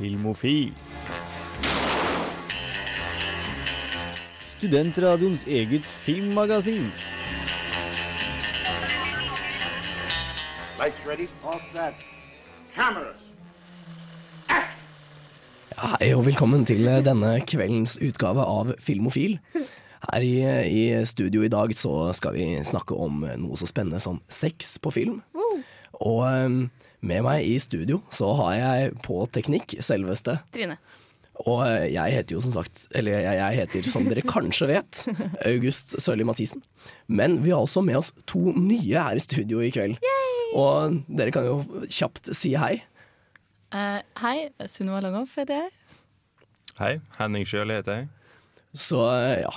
Filmofil. Studentradioens eget filmmagasin. Lights ready, all set. Cameras. Ja, Hei og velkommen til eh, denne kveldens utgave av Filmofil. Her i, i studio i dag så skal vi snakke om noe så spennende som sex på film. Og eh, med meg i studio så har jeg på teknikk selveste. Trine. Og eh, jeg heter jo som sagt, eller jeg, jeg heter som dere kanskje vet, August Sørli Mathisen. Men vi har også med oss to nye her i studio i kveld. Og dere kan jo kjapt si hei. Uh, hei, Sunniva Langhoff heter jeg. Hei, Henning Sjøli heter jeg. Så eh, ja,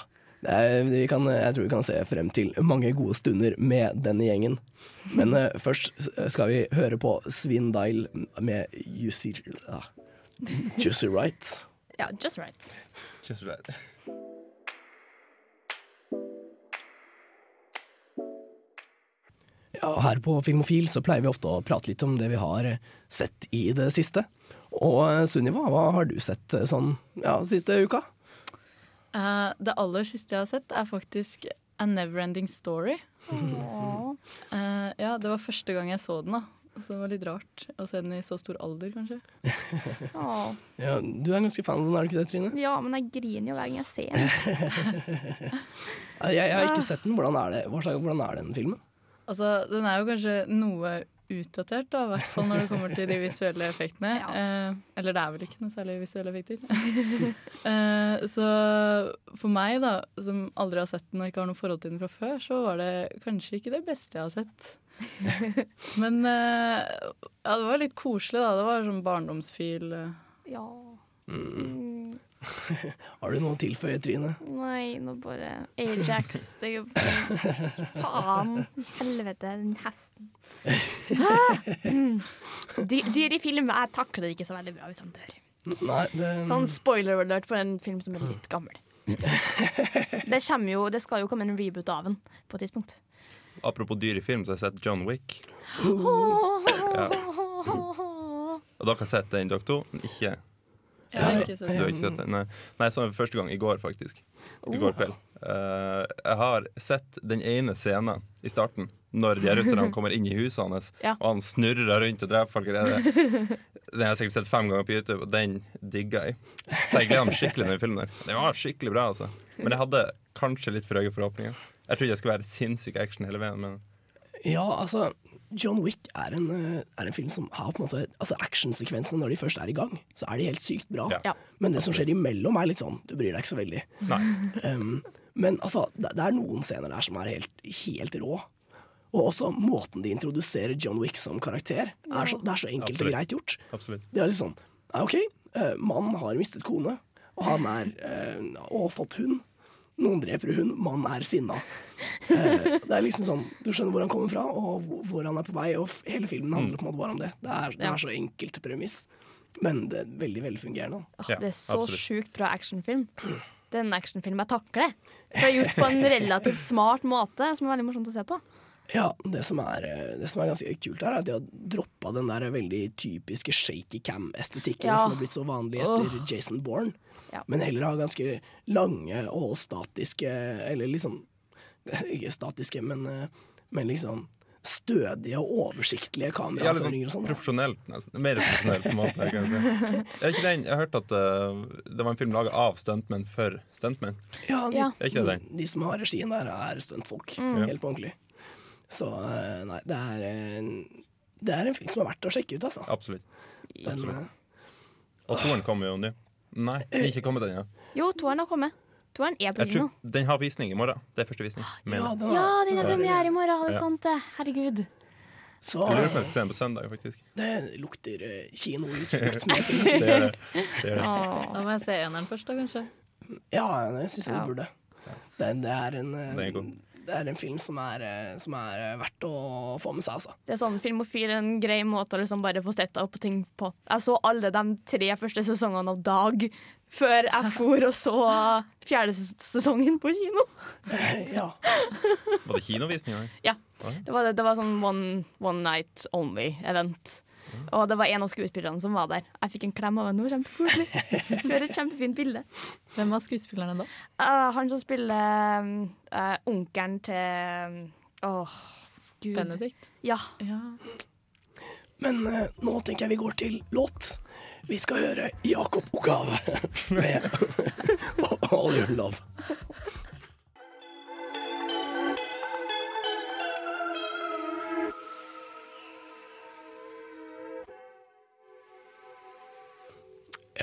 vi kan, jeg tror vi kan se frem til mange gode stunder med denne gjengen. Men uh, først skal vi høre på Svindile med Jussi uh, Jussi Right. Ja, just right. Just right. Ja, her på Filmofil så pleier vi ofte å prate litt om det vi har eh, sett i det siste. Og eh, Sunniva, hva har du sett eh, sånn ja, siste uka? Uh, det aller siste jeg har sett, er faktisk A Neverending Story. Eh, ja, det var første gang jeg så den, da. Så det var litt rart å se den i så stor alder, kanskje. Ja, du er ganske fan av den, er du ikke det, Trine? ja, men jeg griner jo hver gang jeg ser den. Jeg, jeg har ikke sett den. Hvordan er, det? Hvordan er den filmen? Altså, den er jo kanskje noe utdatert, da, i hvert fall når det kommer til de visuelle effektene. Ja. Eh, eller det er vel ikke noe særlig visuelle effekter. eh, så for meg, da, som aldri har sett den og ikke har noe forhold til den fra før, så var det kanskje ikke det beste jeg har sett. Men eh, ja, det var litt koselig, da. Det var sånn barndomsfil. eh. Ja. Mm. Har du noe å tilføye, Trine? Nei, nå bare Ajax. Det er jo Faen helvete, den hesten. Hæ? Mm. Dyr i film, jeg takler det ikke så veldig bra hvis han dør. Nei, det, Sånn spoiler alert for en film som er litt gammel. Det, kommer jo, det skal jo komme en reboot av den på et tidspunkt. Apropos dyr i film, så har jeg sett John Wick. Ja. Og dere har sett den, dere to? men Ikke Jeg Du har ikke sett den? Nei, Nei jeg så den for første gang i går, faktisk. I går kveld. Uh, jeg har sett den ene scenen i starten, når de russerne kommer inn i huset hans, Ja. og han snurrer rundt og dreper folk. Den har jeg sikkert sett fem ganger på YouTube, og den digga jeg. Så jeg gleder meg skikkelig til den filmen. der Den var skikkelig bra, altså. Men jeg hadde kanskje litt for høye forhåpninger. Jeg trodde jeg skulle være sinnssyk action hele veien, men Ja, altså John Wick er en, eh, er en film som har på en måte Altså Actionsekvensene når de først er i gang, så er de helt sykt bra. Ja. Men det som skjer imellom, er litt sånn Du bryr deg ikke så veldig. nei. Um, men altså, det, det er noen scener der som er helt, helt rå. Og også måten de introduserer John Wick som karakter. Er så, det er så enkelt og greit gjort. Absolutt. Det er litt sånn OK, eh, mannen har mistet kone, og han er eh, Og fått hund. Noen dreper hund, mannen er sinna. Eh, det er liksom sånn Du skjønner hvor han kommer fra, og hvor- han er på vei, og hele filmen handler på en måte bare om det. Det er, det er så enkelt premiss, men det er veldig velfungerende. Oh, det er så absolutt. sjukt bra actionfilm. Det er en actionfilm jeg takler. Det er gjort på en relativt smart måte, som er veldig morsomt å se på. Ja, det som er, eh, det som er ganske kult her, er at de har droppa den der veldig typiske shaky cam-estetikken Ja. som har blitt så vanlig etter Jason Bourne. Ja. Men heller ha ganske lange og statiske Eller liksom Ikke statiske, men, eh, men liksom stødige og oversiktlige kameraføringer og sånn profesjonelt, nesten. Mer profesjonelt, på en måte. Kan jeg, er ikke den, jeg har hørt at eh, det var en film laga av stuntmenn for stuntmenn. Ja, de, Ja. Er ikke det den? de som har regien der, er stuntfolk. Mm. Helt på ordentlig. Så eh, nei, det er en, det er en film som er verdt å sjekke ut, altså. Absolutt. Den, absolutt. Og toeren kommer jo nå. Nei, den er ikke kommet ennå. Jo, toeren har kommet. Toeren er på Jeg kino. Den har visning i morgen. Det er første visning. ja, Ja, den har premiere i morgen, det er sant det. Herregud. Så Jeg lurer på om jeg skal se den på søndag, faktisk. det lukter eh, kinoutflukt. Det gjør det. det, det. Da må jeg se eneren først, da, kanskje. Ja, jeg syns Ja. du burde. Det, det, er en, eh, god. Det er en film som er, eh, som er eh, verdt å få med seg, altså. Det er sånn Filmofil er en grei måte å liksom bare få sett opp ting på. Jeg så alle de tre første sesongene av Dag før jeg for og så fjerde sesongen på kino. Ja. Var det kinovisning? der? Ja. Det var, det var sånn one, one night only-event. Og det var en av skuespillerne som var der. Jeg fikk en klem av henne. Kjempekoselig. Det er et kjempefint bilde. Hvem var skuespillerne da? Uh, han som spiller uh, onkelen til Åh, gud. Benedict? Ja. Ja. Men uh, nå tenker jeg vi går til låt. Vi skal høre Jakob Ogave med All Your Love.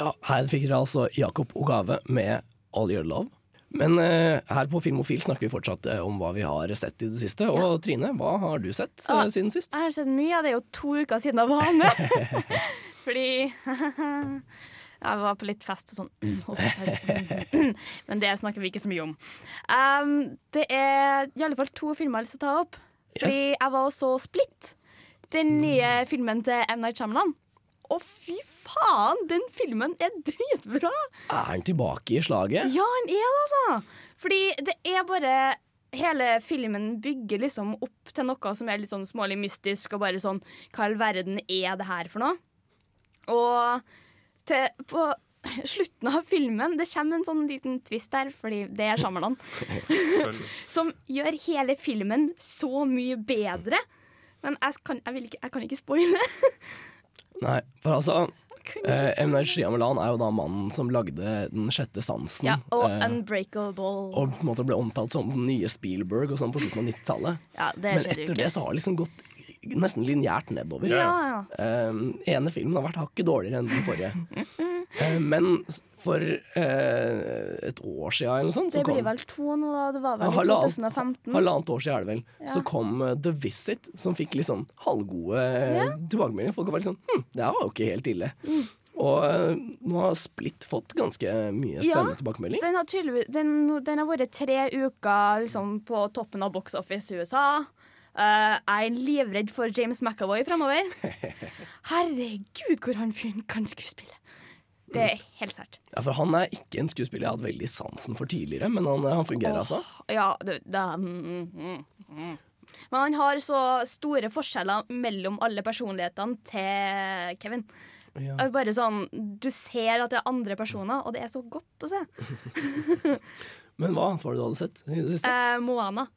Ja, her fikk dere altså Jakob Ogave med All Your Love. Men eh, her på Filmofil snakker vi fortsatt eh, om hva vi har sett i det siste. Og Trine, hva har du sett eh, Ah. siden sist? Jeg har sett mye. Det er jo to uker siden jeg var med. Fordi jeg var på litt fest og sånn. Men det snakker vi ikke så mye om. Um, det er i alle fall to filmer jeg har lyst til å ta opp. Fordi jeg var og så Split. Den nye filmen til M. Night Shyamalan. Å, fy faen! Den filmen er dritbra! Er han tilbake i slaget? Ja, han er det, altså. Fordi det er bare Hele filmen bygger liksom opp til noe som er litt sånn smålig mystisk, og bare sånn Hva i all verden er det her for noe? Og til, på slutten av filmen Det kommer en sånn liten twist der, fordi det er Shyamalan, som gjør hele filmen så mye bedre. Men jeg kan, jeg vil ikke, jeg kan ikke spoile. Nei, for altså eh, M. Night Shyamalan er jo da mannen som lagde Den sjette sansen. Ja, og eh, Unbreakable. og på en måte ble omtalt som den nye Spielberg og sånn på slutten av 90-tallet. Ja, Men etter det så har det liksom gått nesten lineært nedover. Ja, ja. Um, ene filmen har vært hakket dårligere enn den forrige. Eh, men for eh, et år siden eller noe sånt, så Det blir vel to nå, da. Det var vel Ja, i halvannet- 2015. Halvannet år siden er det vel. Ja. Så kom eh, The Visit, som fikk litt sånn halvgode eh, tilbakemeldinger. Folk var litt sånn Hm, det her var jo ikke helt ille. Mm. Og eh, nå har Split fått ganske mye spennende Ja, tilbakemelding. Den har, den, den har vært tre uker liksom, på toppen av Box Office i USA. Eh, jeg er livredd for James McAvoy framover. Herregud, hvor han fyren kan skuespille. Det er helt sært. Ja, For han er ikke en skuespiller jeg har hatt veldig sansen for tidligere, men han, han fungerer altså. Ja, det, det mm, mm, mm. Men han har så store forskjeller mellom alle personlighetene til Kevin. Ja. Bare sånn, Du ser at det er andre personer, og det er så godt å se. Men hva var det du hadde sett i det siste? Eh, Moana.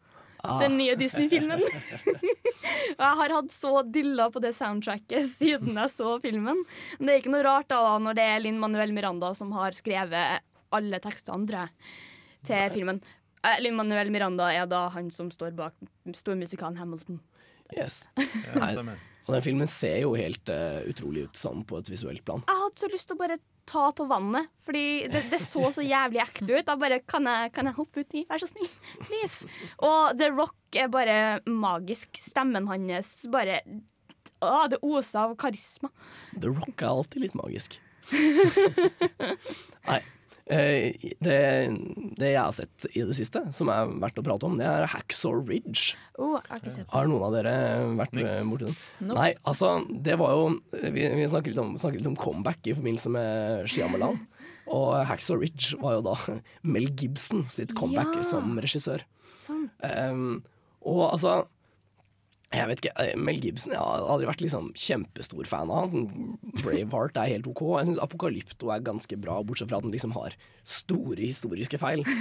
Ah. Den nye Disney-filmen. Og jeg har hatt så dilla på det soundtracket siden jeg så filmen. Men det er ikke noe rart da når det er Linn Manuel Miranda som har skrevet alle tekstene tror jeg, til filmen. Eh, Linn Manuel Miranda er da han som står bak stormusikalen Hamilton. Yes. Ja. Og den filmen ser jo helt uh, utrolig ut sånn på et visuelt plan. Jeg hadde så lyst til å bare ta på vannet, fordi det, det så så jævlig ekte ut. Jeg bare, kan jeg, kan jeg hoppe uti? Vær så snill. Please. Og The Rock er bare magisk. Stemmen hans bare å, Det oser av karisma. The Rock er alltid litt magisk. Nei. Uh, det, det jeg har sett i det siste, som er verdt å prate om, det er Hacksaw Ridge. Oh, har ikke sett. Har noen av dere vært eh, borti den? Nope. Nei, altså, det var jo Vi, vi snakker, litt om, snakker litt om comeback i forbindelse med Shyamalan. Og Hacksaw Ridge var jo da Mel Gibson sitt comeback Ja. som regissør. Sant. Um, og altså Jeg vet ikke, eh, Mel Gibson jeg har aldri vært liksom kjempestor fan av han. Braveheart er helt OK. Jeg syns Apokalypto er ganske bra, bortsett fra at den liksom har store historiske feil.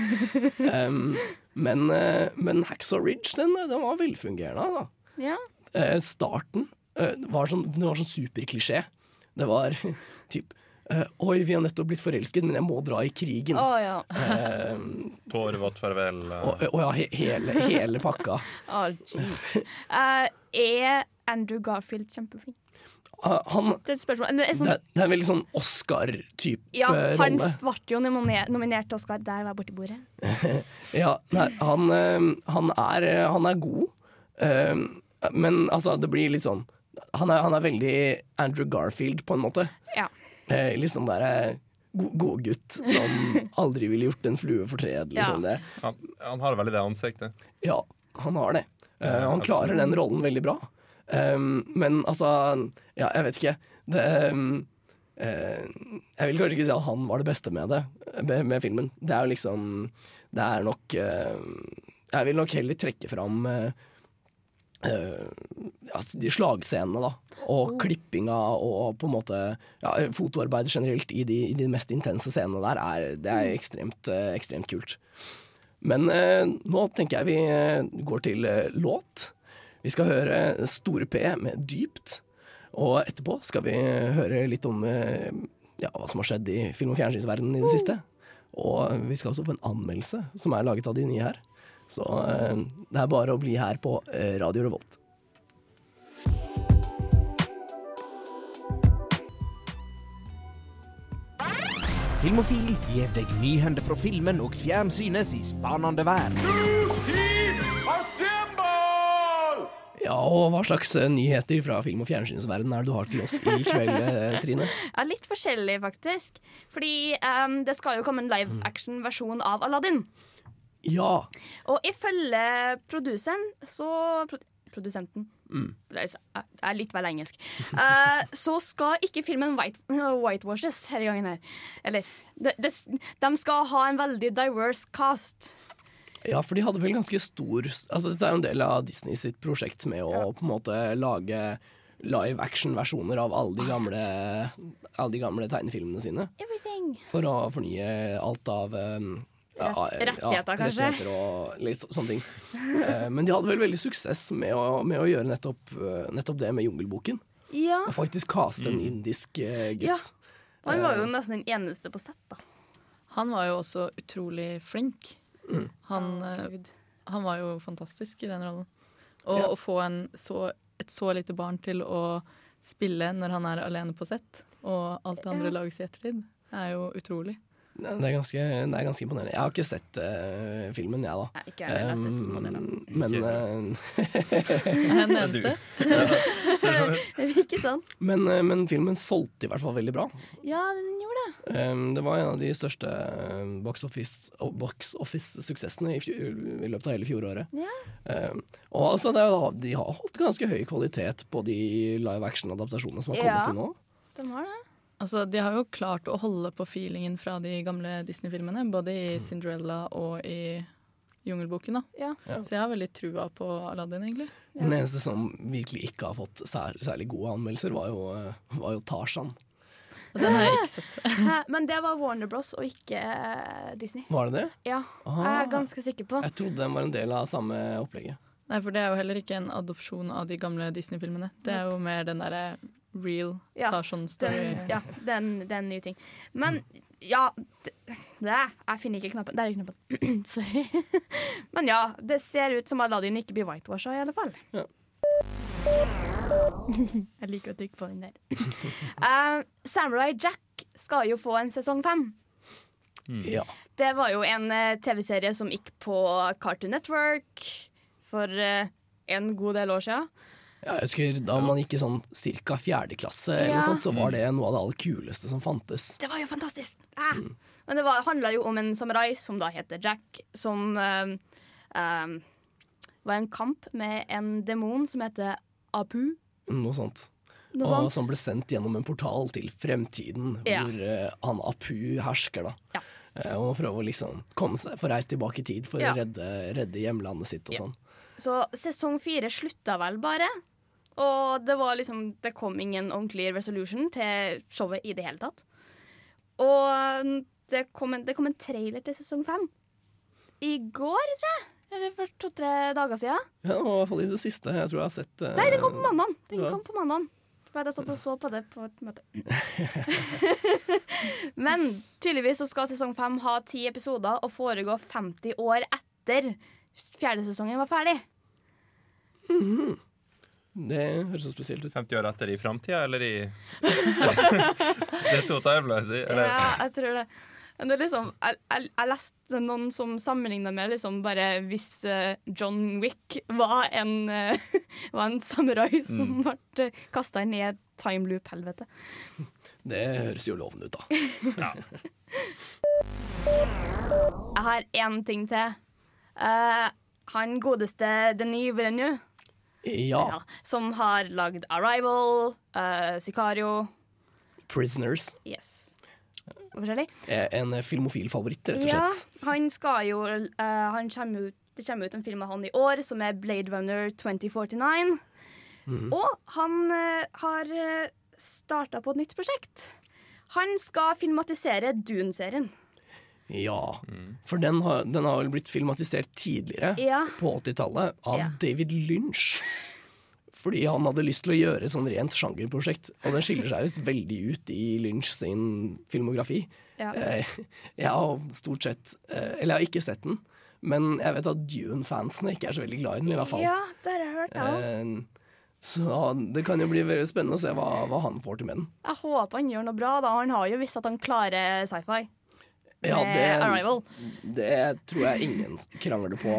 Um, men, eh, men Hacksaw Ridge den, den var velfungerende. Altså. Ja. Eh, starten eh, var sånn, var sånn superklisjé. Det var typ eh, Oi, vi har nettopp blitt forelsket, men jeg må dra i krigen. Å ja. Eh, Tårevått farvel. eh. og, og ja, he, hele, hele pakka. Å. Eh, er Andrew Garfield kjempeflink? Ah, Han, Det er sånn, det, er- det er en veldig sånn Oscar-type ja, han rolle. ble jo nominert til Oscar. Der var jeg borti bordet. Ja, nei, han, eh, han, er, han er god, eh, men altså, det blir litt sånn han er, han er veldig Andrew Garfield, på en måte. Ja. Eh, litt sånn derre god- gutt som aldri ville gjort en flue fortred, liksom det. Han, han har veldig det ansiktet. Ja, han har det. Eh, Ja, han klarer den rollen veldig bra. Um, men altså, ja, jeg vet ikke. Det, um, eh, jeg vil kanskje ikke si at han var det beste med det, med, med filmen. Det er jo liksom Det er nok eh, Jeg vil nok heller trekke fram eh, eh, altså de slagscenene, da. Og klippinga og på en måte ja, fotoarbeidet generelt i de, i de mest intense scenene der, er, det er ekstremt, eh, ekstremt kult. Men eh, nå tenker jeg vi eh, går til eh, låt. Vi skal høre Store P med Dypt. Og etterpå skal vi høre litt om eh, ja, hva som har skjedd i film- og fjernsynsverdenen i det siste. Og vi skal også få en anmeldelse som er laget av de nye her. Så eh, det er bare å bli her på eh, Radio Revolt. Filmofil gir deg nyhender fra filmen og fjernsynets i spanende verden. Ja, og hva slags eh, nyheter fra film- og fjernsynsverdenen er det du har til oss i kveld, Trine? Ja, litt forskjellig, faktisk. Fordi um, det skal jo komme en live action-versjon av Aladdin. Ja. Og ifølge produseren, så pro Produsenten. Det er litt vel engelsk. Uh, så skal ikke filmen white, whitewashes denne gangen her. Eller de, de, De skal ha en veldig diverse cast. ja, for de hadde vel ganske stor Altså Dette er jo en del av Disney sitt prosjekt med å på en måte lage live action-versjoner av alle de gamle Alle de gamle tegnefilmene sine. Everything. For å fornye alt av um, ja, rettigheter, kanskje? Rettigheter og litt så, sånne ting. Eh, men de hadde vel veldig suksess med å, med å gjøre nettopp, eh, nettopp det med Jungelboken. Ja. Og faktisk caste en indisk eh, gutt. Ja. Han var jo nesten den eneste på sett, da. Han var jo også utrolig flink. Han, Å, eh, han var jo fantastisk i den rollen. Og Ja. å få en så, et så lite barn til å spille når han er alene på sett, og alt det andre Ja. lages i ettertid, er jo utrolig. Det er ganske, det er ganske imponerende. Jeg har ikke sett uh, filmen, jeg, da. Nei, ikke jeg har sett deler. Um, men, Ikke. eh, Er den eneste? Ikke sant? men, eh, men filmen solgte i hvert fall veldig bra. Ja, den gjorde det. Um, det var en av de største um, box office-suksessene box office-suksessene i, i løpet av hele fjoråret. Ja. Um, og altså, det er, de har holdt ganske høy kvalitet på de live action-adaptasjonene som har kommet Ja. til nå. Den var det. Altså, de har jo klart å holde på feelingen fra de gamle Disney-filmene, både i Cinderella og i Jungelboken. da. Ja. Ja. Så jeg har veldig trua på Aladdin, egentlig. Den eneste som virkelig ikke har fått sær, særlig gode anmeldelser, var jo, uh, var jo Tarzan. Og den har jeg ikke sett. Men det var Warner Bros. og ikke eh, Disney. Var det det? Ja, jeg Ah. er ganske sikker på. Jeg trodde den var en del av samme opplegget. Nei, for det er jo heller ikke en adopsjon av de gamle Disney-filmene. Det er jo mer den derre real Ja, Tarzan-story. Den, ja, det er en ny ting. Men ja det, Jeg finner ikke knappen. Der er knappen. Sorry. Men ja, det ser ut som Aladdin ikke blir whitewasha, i alle fall. Ja. jeg liker å trykke på den der. Uh, Samurai Jack skal jo få en sesong fem. Ja. Det var jo en eh, TV-serie som gikk på Cartoon Network for eh, en god del år siden. Ja, jeg husker Da man gikk i sånn cirka fjerde klasse, Ja. eller sånt, så var det noe av det aller kuleste som fantes. Det var jo fantastisk! Ah. Men det var- handla jo om en samurai som da heter Jack, som um, um, var en kamp med en demon som heter Apu. Noe sånt. Noe og sånt. som ble sendt gjennom en portal til fremtiden, Ja. hvor uh, han Apu hersker, da. Ja. Eh, og må prøve å liksom komme seg, få reist tilbake i tid for Ja. å redde, redde hjemlandet sitt og Ja. sånn. Så sesong fire slutta vel bare. Og det var liksom Det kom ingen ordentlig resolution til showet i det hele tatt. Og det kom en, det kom en trailer til sesong fem. I går, tror jeg. Eller for to-tre dager siden. Ja, det var i hvert fall i det siste. Jeg tror jeg har sett uh, Nei, den kom på mandag. Den ja. kom på mandag. Jeg satt og så på det på et møte. Men tydeligvis så skal sesong fem ha ti episoder og foregå 50 år etter fjerde sesongen var ferdig. Det høres så spesielt ut. 50 år etter i framtida, eller i Det er to timelines i. Eller Ja, jeg tror det. Men det er liksom, jeg, jeg, jeg leste noen som sammenligna med liksom bare hvis uh, John Wick var en, uh, var en samurai som ble uh, kasta inn i et time loop-helvete. Det høres jo lovende ut, da. ja. Jeg har én ting til. Uh, han godeste Denis Villeneuve, Ja. ja, som har lagd Arrival, uh, Sicario Prisoners. Yes. Eh, En filmofil favoritt, rett og Ja, slett. han skal jo uh, han kommer ut, Det kommer ut en film av han i år som er Blade Runner 2049. Og han uh, har starta på et nytt prosjekt. Han skal filmatisere Dune-serien. Ja, for den har, den har vel blitt filmatisert tidligere, Ja. på 80-tallet, av Ja. David Lynch. Fordi han hadde lyst til å gjøre et sånn rent sjangerprosjekt, og den skiller seg jo veldig ut i Lynch sin filmografi. Ja. Eh, jeg har stort sett eh, Eller jeg har ikke sett den, men jeg vet at Dune-fansene ikke er så veldig glad i den, i hvert fall. Ja, det har jeg hørt. Ja. Eh, så det kan jo bli veldig spennende å se hva, hva han får til med den. Jeg håper han gjør noe bra. da Han har jo visst at han klarer sci-fi. Ja, med det, Arrival. det tror jeg ingen krangler på.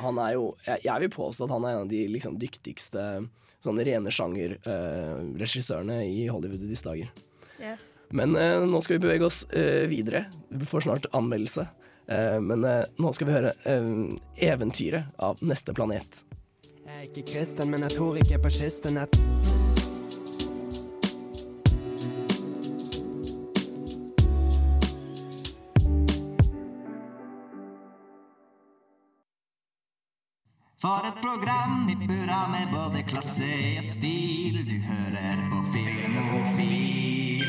Han er jo Jeg, jeg vil påstå at han er en av de liksom, dyktigste sånne rene sjangerregissørene i Hollywood i disse dager. Yes. Men uh, nå skal vi bevege oss uh, videre. Vi får snart anmeldelse. Eh, men eh, nå skal vi høre eh, eventyret av Neste planet. Jeg er ikke kristen, men jeg tror ikke på kistenett. For et program i burra med både klasse og stil. Du hører på Filmofil.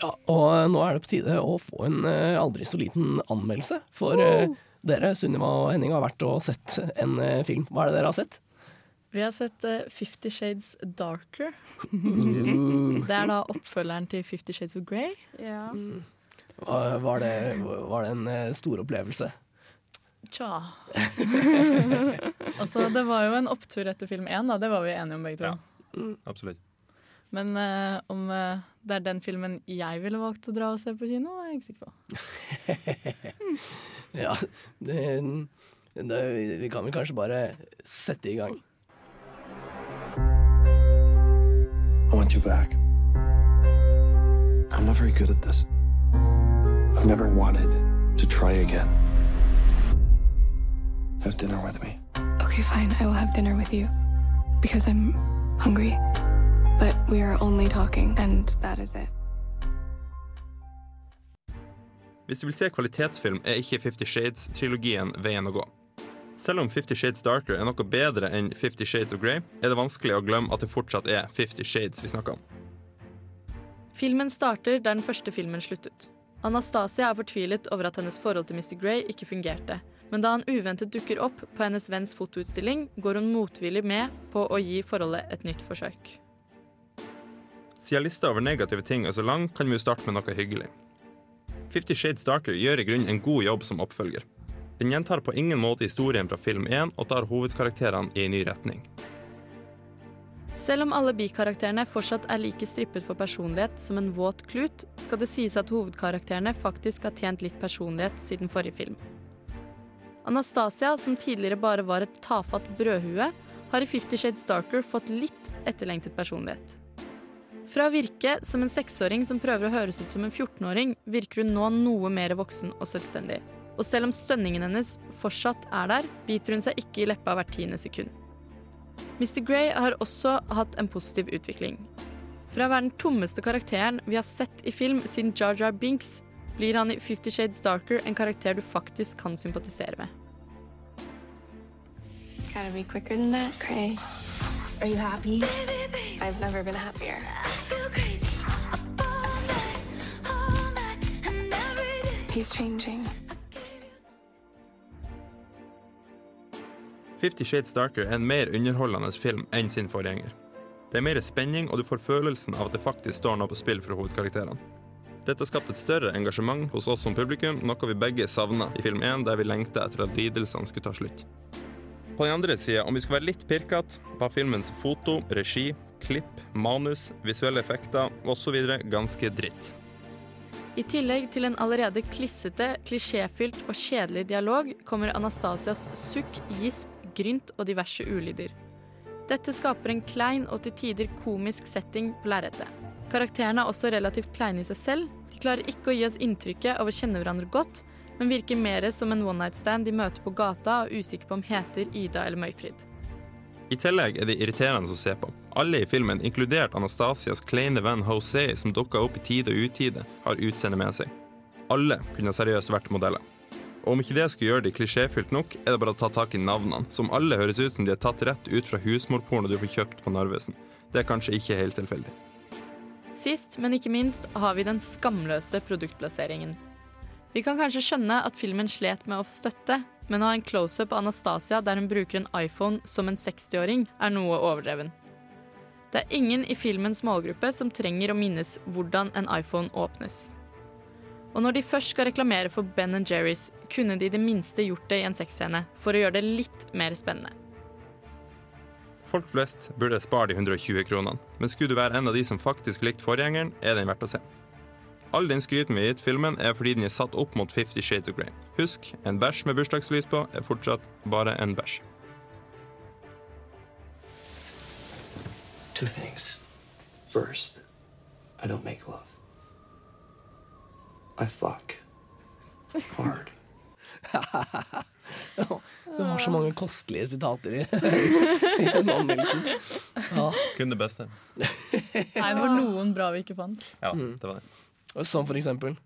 Ja, og eh, nå er det på tide å få en eh, aldri så liten anmeldelse. For oh. dere, Sunniva og Henning, har vært og sett en film. Hva er det dere har sett? Vi har sett Fifty Shades Darker. Det er da oppfølgeren til Fifty Shades of Grey. Ja. var, var, det, var det en stor opplevelse? Tja. altså, det var jo en opptur etter film én, da. Det var vi enige om begge to. Ja. Absolutt. Men uh, om uh, det er den filmen jeg ville valgt å dra og se på kino, er jeg ikke sikker på. Ja, det, det, vi kan vel kanskje bare sette i gang. I want you back. I'm not very good at this. I've never wanted to try again. Have dinner with me. Okay, fine. I will have dinner with you. Because I'm hungry. But we are only talking, and that is it. Hvis du vil se kvalitetsfilm, er ikke Fifty Shades-trilogien veien å gå. Selv om Fifty Shades Darker er noe bedre enn Fifty Shades of Grey, er det vanskelig å glemme at det fortsatt er Fifty Shades vi snakker om. Filmen starter der den første filmen sluttet. Anastasia er fortvilet over at hennes forhold til Mr. Grey ikke fungerte, men da han uventet dukker opp på hennes venns fotoutstilling, går hun motvillig med på å gi forholdet et nytt forsøk. Siden lista over negative ting er så lang, kan vi jo starte med noe hyggelig. Fifty Shades Darker gjør i grunnen en god jobb som oppfølger. Den gjentar på ingen måte historien fra film 1 og tar hovedkarakterene i en ny retning. Selv om alle bikarakterene fortsatt er like strippet for personlighet som en våt klut, skal det sies at hovedkarakterene faktisk har tjent litt personlighet siden forrige film. Anastasia, som tidligere bare var et tafatt brødhue, har i Fifty Shades Darker fått litt etterlengtet personlighet. Fra å virke som en seksåring som prøver å høres ut som en 14-åring, virker hun nå noe mer voksen og selvstendig. Og selv om stønningen hennes fortsatt er der, biter hun seg ikke i leppa hvert tiende sekund. Mr. Grey har også hatt en positiv utvikling. Fra å være den tommeste karakteren vi har sett i film siden Jar Jar Binks, blir han i Fifty Shades Darker en karakter du faktisk kan sympatisere med. Gotta be quicker than that, Cray. Are you happy? I've never been happier. He's changing. Fifty Shades Darker er en mer underholdende film enn sin forgjenger. Det er mer spenning, og du får følelsen av at det faktisk står noe på spill for hovedkarakterene. Dette skapte et større engasjement hos oss som publikum, noe vi begge savna i film 1, der vi lengta etter at lidelsene skulle ta slutt. På den andre sida, om vi skal være litt pirkete, var filmens foto, regi, klipp, manus, visuelle effekter osv. ganske dritt. I tillegg til en allerede klissete, klisjéfylt og kjedelig dialog kommer Anastasias sukk, gisp, grynt og diverse ulyder. Dette skaper en klein og til tider komisk setting på lerretet. Karakterene er også relativt kleine i seg selv. De klarer ikke å gi oss inntrykket av å kjenne hverandre godt, men virker mer som en one night stand de møter på gata og er usikre på om heter Ida eller Møyfrid. I tillegg er de irriterende å se på. Alle i filmen, inkludert Anastasias kleine venn Jose, som dukka opp i tide og utide, har utseende med seg. Alle kunne seriøst vært modeller. Og om ikke det skulle gjøre de klisjéfylt nok, er det bare å ta tak i navnene, som alle høres ut som de er tatt rett ut fra husmorporno du får kjøpt på Narvesen. Det er kanskje ikke helt tilfeldig. Sist, men ikke minst, har vi den skamløse produktplasseringen. Vi kan kanskje skjønne at filmen slet med å få støtte, men å ha en close-up av Anastasia der hun bruker en iPhone som en 60-åring, er noe overdreven. Det er ingen i filmens målgruppe som trenger å minnes hvordan en iPhone åpnes. Og når de først skal reklamere for Ben Jerry's, kunne de i det minste gjort det i en sexscene, for å gjøre det litt mer spennende. Folk flest burde spare de 120 kronene, men skulle du være en av de som faktisk likte forgjengeren, er den verdt å se. All den skryten vi har gitt filmen, er fordi den er satt opp mot Fifty Shades of Grey. Husk, en bæsj med bursdagslys på er fortsatt bare en bæsj. Two things. First, I don't make love. I fuck. Hard. Det var så mange kostelige sitater i, i den anmeldelsen. Ja. Kun det beste. Nei, det var noen bra vi ikke fant. Ja, det var det. Som for eksempel?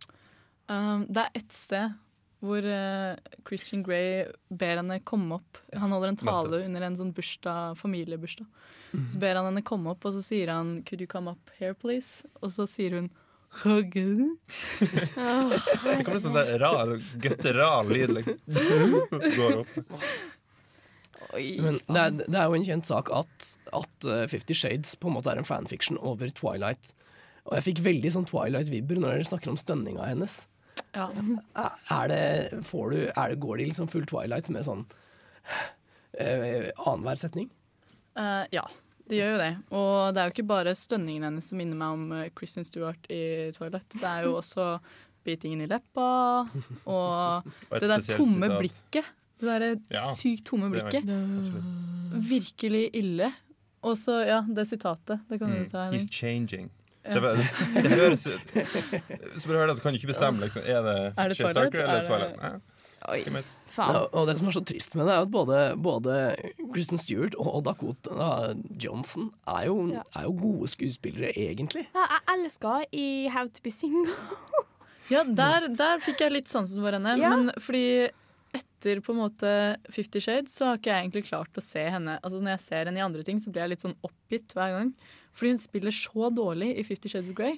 Um, det er ett sted hvor uh, Christian Grey ber henne komme opp. Han holder en tale under en sånn bursdag, familiebursdag. Så ber han henne komme opp, og så sier han 'Could you come up here, please?' Og så sier hun Huggen. Det kommer sånn der rar, gutteral lyd, liksom. Går opp. Men det er, det er jo en kjent sak at, at uh, Fifty Shades på en måte er en fanfiction over Twilight. Og jeg fikk veldig sånn Twilight-vibber når dere snakker om stønninga hennes. Ja. Er det, får du, er det, går de liksom full Twilight med sånn uh, annenhver setning? Uh, ja, det gjør jo det. Og det er jo ikke bare stønningen hennes som minner meg om Kristin Kristen Stewart i Toilet. Det er jo også bitingen i leppa og Og det der tomme sitat. blikket. Det derre Ja, sykt tomme blikket. Virkelig ille. Og så, ja, det sitatet. Det kan du ta. ta. He's changing. Ja. Det, det, det høres ut Så bare hør det, så kan du ikke bestemme. Liksom. Er det, Er det Twilight? Starker eller Er Twilight? Ja. Oi, faen. Ja, og det som er så trist med det, er at både, både Kristen Stewart og Dakota Johnson er jo, Ja. er jo gode skuespillere, egentlig. Ja, jeg elsker i How to be single. Ja, der, der fikk jeg litt sansen for henne. Ja. Men fordi etter på en måte Fifty Shades så har ikke jeg egentlig klart å se henne Altså Når jeg ser henne i andre ting, så blir jeg litt sånn oppgitt hver gang. Fordi hun spiller så dårlig i Fifty Shades of Grey.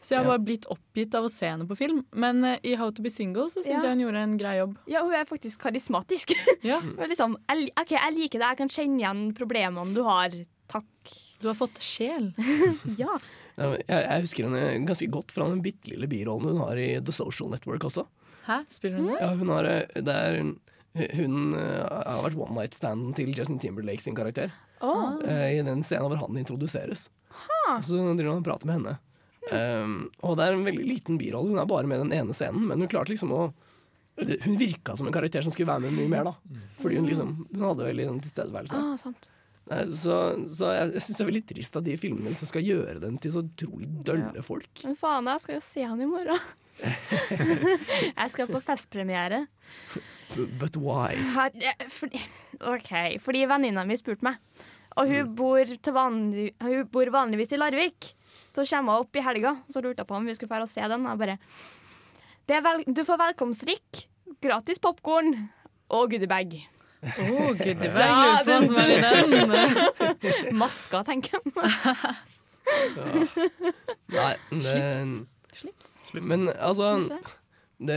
Så jeg har bare blitt oppgitt av å se henne på film. Men uh, i How to be single så syns Ja. jeg hun gjorde en grei jobb. Ja, hun er faktisk karismatisk. Ja. Er liksom, jeg, ok, jeg liker det, jeg kan kjenne igjen problemene du har. Takk. Du har fått sjel. ja. Ja, Jeg, jeg husker henne ganske godt fra den bitte lille birollen hun har i The Social Network også. Hæ? Spiller hun mm. Ja, hun har, eh, det er, hun eh, har vært one night standen til Justin Timberlake sin karakter. Oh. I den scenen hvor han introduseres. Så driver han og prater med henne. Um, og det er en veldig liten birolle. Hun er bare med den ene scenen, men hun klarte liksom å Hun virka som en karakter som skulle være med mye mer, da. Fordi hun liksom Hun hadde veldig en tilstedeværelse. Ah, sant. Eh, Så, så jeg, jeg syns det er veldig trist at de filmene som skal gjøre den til så utrolig dølle folk. Men faen, jeg skal jo se han i morgen. jeg skal på festpremiere. But, why? Eh, OK, fordi venninna mi spurte meg. Og hun, bor til vanlig, hun bor vanligvis i Larvik. Så kommer hun opp i helga, så lurte jeg på om vi skulle dra og se den. Jeg bare det er vel, Du får velkomstdrikk, gratis popkorn og goodiebag. Oh, goodiebag. Lurer på hva som er i den. Maska, tenker jeg. Nei, det, Slips. Slips. Men altså Kanskje? Det,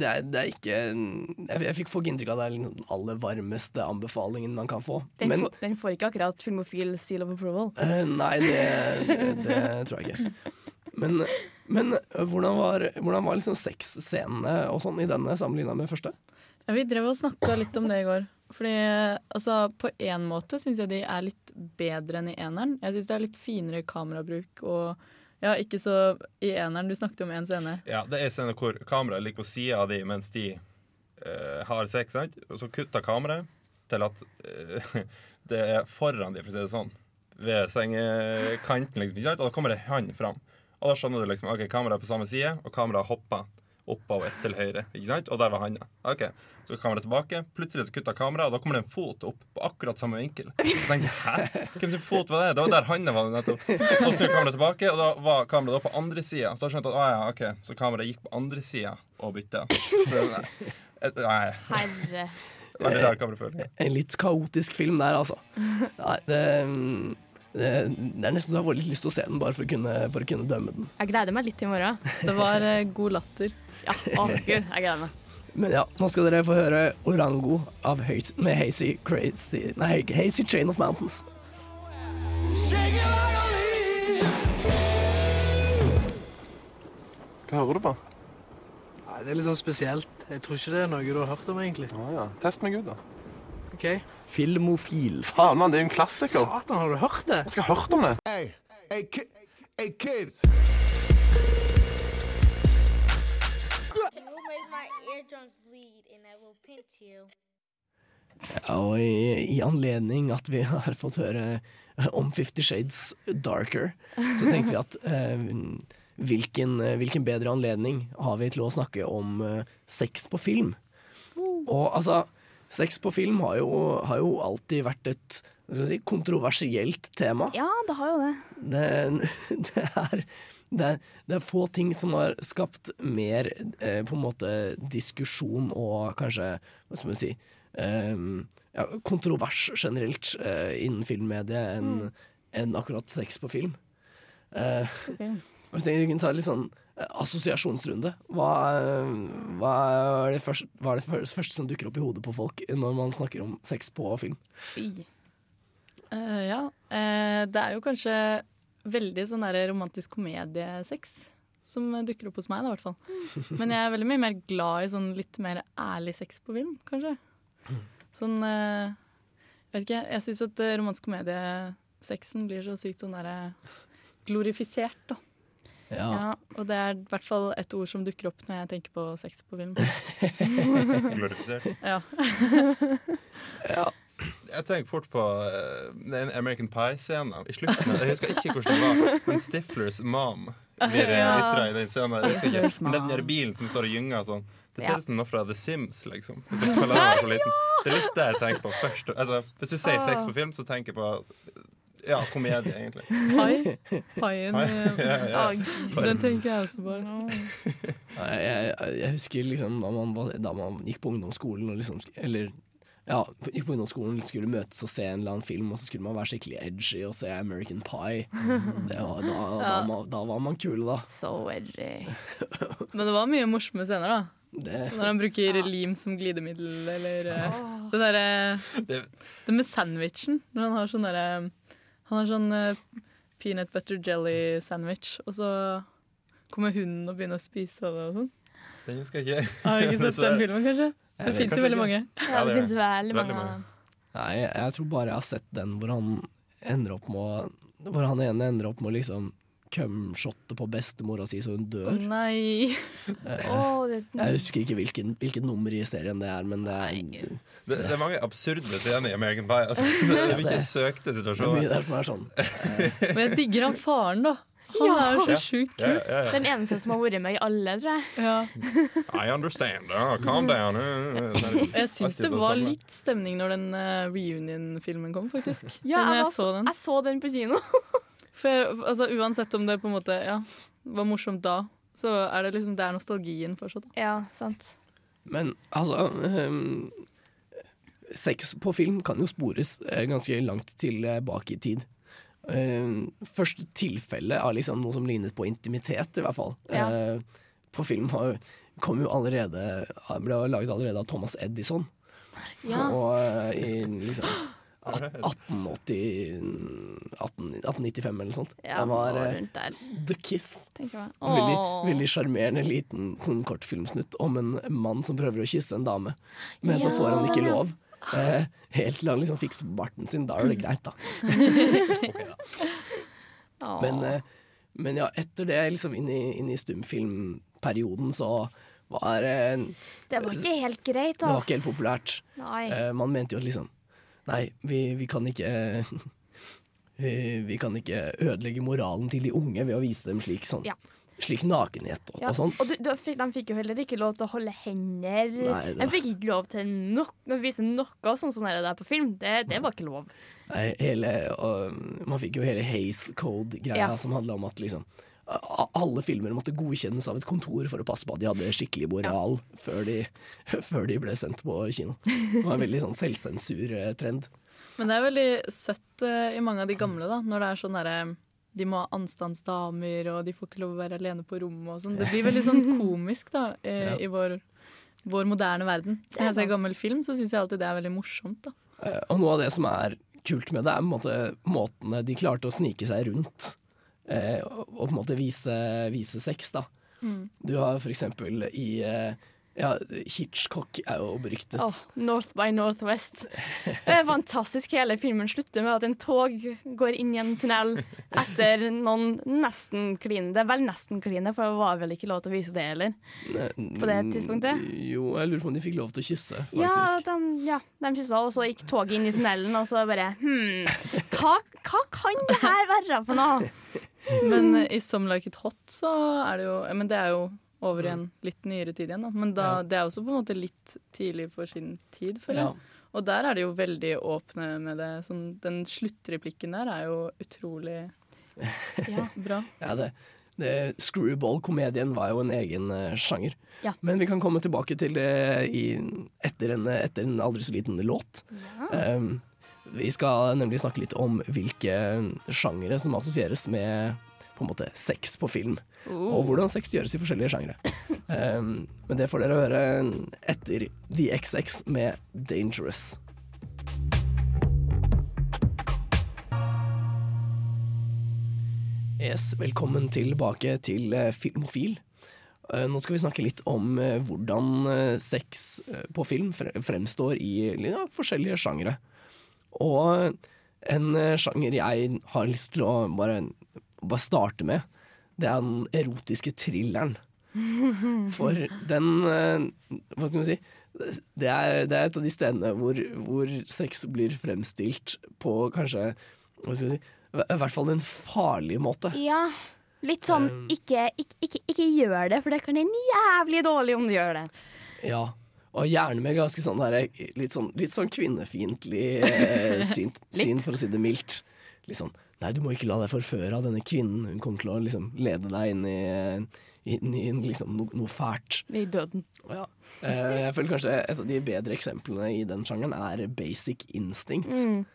det, er, det er ikke Jeg, jeg fikk folk inntrykk av at det er liksom den aller varmeste anbefalingen man kan få. Den, Men får, den får ikke akkurat filmofil seal of approval. Uh, Nei, det, det, det tror jeg ikke. Men, men eh, hvordan var, hvordan var liksom sexscenene og sånn i denne sammenligna med første? Ja, vi drev og snakka litt om det i går. Fordi altså, På én måte syns jeg de er litt bedre enn i eneren. Jeg syns det er litt finere kamerabruk. Og ja, ikke så i eneren. Du snakket om én scene. Ja, det er en scene hvor kameraet ligger på sida av de mens de uh, har sex. Sant? Og så kutter kameraet til at uh, det er foran de, for å si det sånn. Ved sengekanten, liksom. Og da kommer det han fram. Og da skjønner du liksom ok, kameraet er på samme side, og kameraet hopper oppover til høyre. Ikke sant? Og der var handa. Ok, Så kameraet tilbake. Plutselig så kutta kameraet, og da kommer det en fot opp på akkurat samme vinkel. Så tenkte jeg, hæ? Hvem sin fot var det? Det var der handa var nettopp. Og så snur kameraet tilbake, og da var kameraet da på andre sida. Så da skjønte jeg at ah, ja, ok, så kameraet gikk på andre sida og bytta. Nei. Herre. Veldig rar kameraføring. En litt kaotisk film der, altså. Nei, det, det, det er nesten så jeg får litt lyst til å se den, bare for å kunne, for å kunne dømme den. Jeg gleder meg litt til i morgen. Det var eh, god latter. Ja, å gud, jeg gleder meg. Men ja, nå skal dere få høre Orango av Hazy, med Hazy Crazy Nei, Hazy Chain of Mountains. Hva hører du på? Nei, det er litt sånn spesielt. Jeg tror ikke det er noe du har hørt om, egentlig. Ah, ja. Test meg ut, da. Ok. Filmofil. Faen, mann, det er jo en klassiker. Satan, har du hørt det? Jeg skal ha hørt om det. Hey, hey, ki hey kids. Ja, og i, i anledning at vi har fått høre eh, om Fifty Shades Darker, så tenkte vi at eh, hvilken, eh, hvilken bedre anledning har vi til å snakke om eh, sex på film? Og altså, sex på film har jo, har jo alltid vært et skal si, kontroversielt tema. Ja, det har jo det. Det, det, er, det, er, det er få ting som har skapt mer eh, på en måte diskusjon og kanskje, hva skal man si eh, ja, kontrovers generelt eh, innen filmmediet enn Mm. en akkurat sex på film. Eh, Ok. jeg tenkte vi kunne ta litt sånn eh, assosiasjonsrunde. Hva, eh, hva, er det første, hva er det første som dukker opp i hodet på folk når man snakker om sex på film? Uh, ja. Uh, det er jo kanskje veldig sånn der romantisk komediesex som dukker opp hos meg, da, i hvert fall. Men jeg er veldig mye mer glad i sånn litt mer ærlig sex på film, kanskje. Sånn eh, Jeg vet ikke, jeg syns at eh, romantisk komediesexen blir så sykt sånn derre glorifisert, da. Ja. og det er i hvert fall et ord som dukker opp når jeg tenker på sex på film. Glorifisert. ja. Ja. Jeg tenker fort på uh, American Pie-scenen i slutten. Jeg husker ikke hvordan det var, men Stiflers mom blir uh, Ja. ytra i den scenen. Jeg husker ikke. Men den der bilen som står og gynger sånn, det ser ut som noe fra The Sims, liksom. Hvis jeg spiller den for liten. Det er litt det jeg tenker på først. Altså, hvis du sier sex på film, så tenker jeg på ja, komedie, egentlig. Pai. Paien. Eh, ja, ja. ah, Den tenker jeg også på. Nei, jeg, jeg husker liksom da man, da man gikk på ungdomsskolen og liksom Eller ja, på ungdomsskolen skulle møtes og se en eller annen film, og så skulle man være skikkelig edgy og se American Pie. Det var, da, da, Ja. da, da var man kul, da. Så edgy. Men det var mye morsomme scener, da. Det, Når han bruker lim som glidemiddel, eller oh. det derre Det, Det med sandwichen. Når han har sånn derre Han har sånn eh, peanut butter jelly sandwich, og så kommer hunden og begynner å spise det og sånn. den husker jeg ikke. Har du ikke sett den filmen, kanskje? Det fins jo veldig mange. Ja, det det finnes veldig mange. mange. Nei, jeg, tror bare jeg har sett den hvor han ender opp med å Hvor han ene ender opp med å liksom cumshotte på bestemora si så hun dør. dør. nei! Eh, det, Jeg husker ikke hvilken, hvilket nummer i serien det er, men det er, det Det, det er mange absurde scener i American Pie. Altså, det er mye søkte er mye situasjoner. der som er sånn. Men jeg digger han faren, da. Han Ja. er jo så sjukt Ja, kul. ja, ja. den eneste som har vært med i alle, tror jeg. Ja. I understand. Uh, calm down. Jeg syns det var litt stemning når den eh, reunion-filmen kom, faktisk. Ja, jeg, jeg så den. jeg så den på kino. For altså, uansett om det på en måte ja, var morsomt da, så er det liksom det er nostalgien fortsatt. Da. Ja, sant. Men altså um, Sex på film kan jo spores eh, ganske langt tilbake i tid. Ehm, første tilfelle av liksom noe som lignet på intimitet, i hvert fall, Ja. Uh, på film var, kom jo allerede ble laget allerede av Thomas Edison. Ja. Og uh, i liksom 1880 18, 1895 eller noe sånt. Ja, det var der, The Kiss. Veldig, veldig sjarmerende liten sånn kortfilmsnutt om en mann som prøver å kysse en dame, men så får han ikke lov. Eh, helt til han liksom fikser barten sin. Da er det greit, da. Åh. Men, eh, men ja, etter det, liksom inn i, inn i stumfilmperioden, så var eh, Det var ikke helt greit, det var ikke helt populært. Nei. Eh, man mente jo at liksom Nei, vi, vi kan ikke vi, vi kan ikke ødelegge moralen til de unge ved å vise dem slik sånn. Ja. Slik nakenhet og, Ja, og sånt. Og du, du, fikk- de fikk jo heller ikke lov til å holde hender. Nei, var... De fikk ikke lov til nok, å vise noe sånn som det der på film. Det, det var ikke lov. Nei, hele, og, man fikk jo hele Haze Code-greia Ja. som handla om at liksom alle filmer måtte godkjennes av et kontor for å passe på at de hadde skikkelig moral før, de, før de ble sendt på kino. Det var en veldig sånn selvsensurtrend. Men det er veldig søtt eh, i mange av de gamle, da, når det er sånn derre de må ha anstandsdamer, og de får ikke lov å være alene på rommet og sånn. Det blir veldig sånn komisk da, eh, Ja. i vår, vår moderne verden. Så er når jeg ser gammel film, så syns jeg alltid det er veldig morsomt. da. Eh, Og noe av det som er kult med det, er på en måte måtene de klarte å snike seg rundt. Eh, og, og på en måte vise, vise sex, da. Mm. Du har for eksempel i eh, Ja, Hitchcock er jo beryktet. Åh, North by Northwest. Det er fantastisk. Hele filmen slutter med at en tog går inn i en tunnel etter noen nesten kline. Det er vel nesten kline, for det var vel ikke lov til å vise det heller. På det tidspunktet? Jo, jeg lurer på om de fikk lov til å kysse, faktisk. Ja, de, ja, de kyssa, og så gikk toget inn i tunnelen, og så bare Hm, hva, hva kan det her være for noe? Men i Some Like It Hot så er det jo Men det er jo over i en litt nyere tid igjen, da. Men da, Ja. det er også på en måte litt tidlig for sin tid, føler jeg. Ja. Og der er de jo veldig åpne med det. Sånn, den sluttreplikken der er jo utrolig bra. Ja, det, det Screwball-komedien var jo en egen eh, sjanger. Ja. Men vi kan komme tilbake til det i, etter, en, etter en aldri så liten låt. Um, vi skal nemlig snakke litt om hvilke sjangere som assosieres med på en måte sex på film. Oh. Og hvordan sex gjøres i forskjellige sjangre. Um, men det får dere høre etter The XX med 'Dangerous'. Yes, velkommen tilbake til eh, Filmofil. Eh, Nå skal vi snakke litt om eh, hvordan sex på film fremstår i ja, forskjellige sjangere. Og en sjanger jeg har lyst til å bare, bare starte med, det er den erotiske thrilleren. For den eh, Hva skal man si? Det er, det er et av de stedene hvor, hvor sex blir fremstilt på kanskje Hva skal vi si? I hvert fall en farlig måte. Ja, litt sånn Um. ikke, ikke, ikke, ikke gjør det, for det kan en jævlig dårlig om du gjør det. Ja. Og gjerne med ganske sånn der, litt sånn, litt sånn kvinnefiendtlig eh, syn, for å si det mildt. Litt sånn Nei, du må ikke la deg forføre av denne kvinnen. Hun kommer til å liksom lede deg inn i, inn i liksom, no, noe fælt. I døden. Ja. Eh, jeg føler kanskje et av de bedre eksemplene i den sjangeren er Basic Instinct. Mm.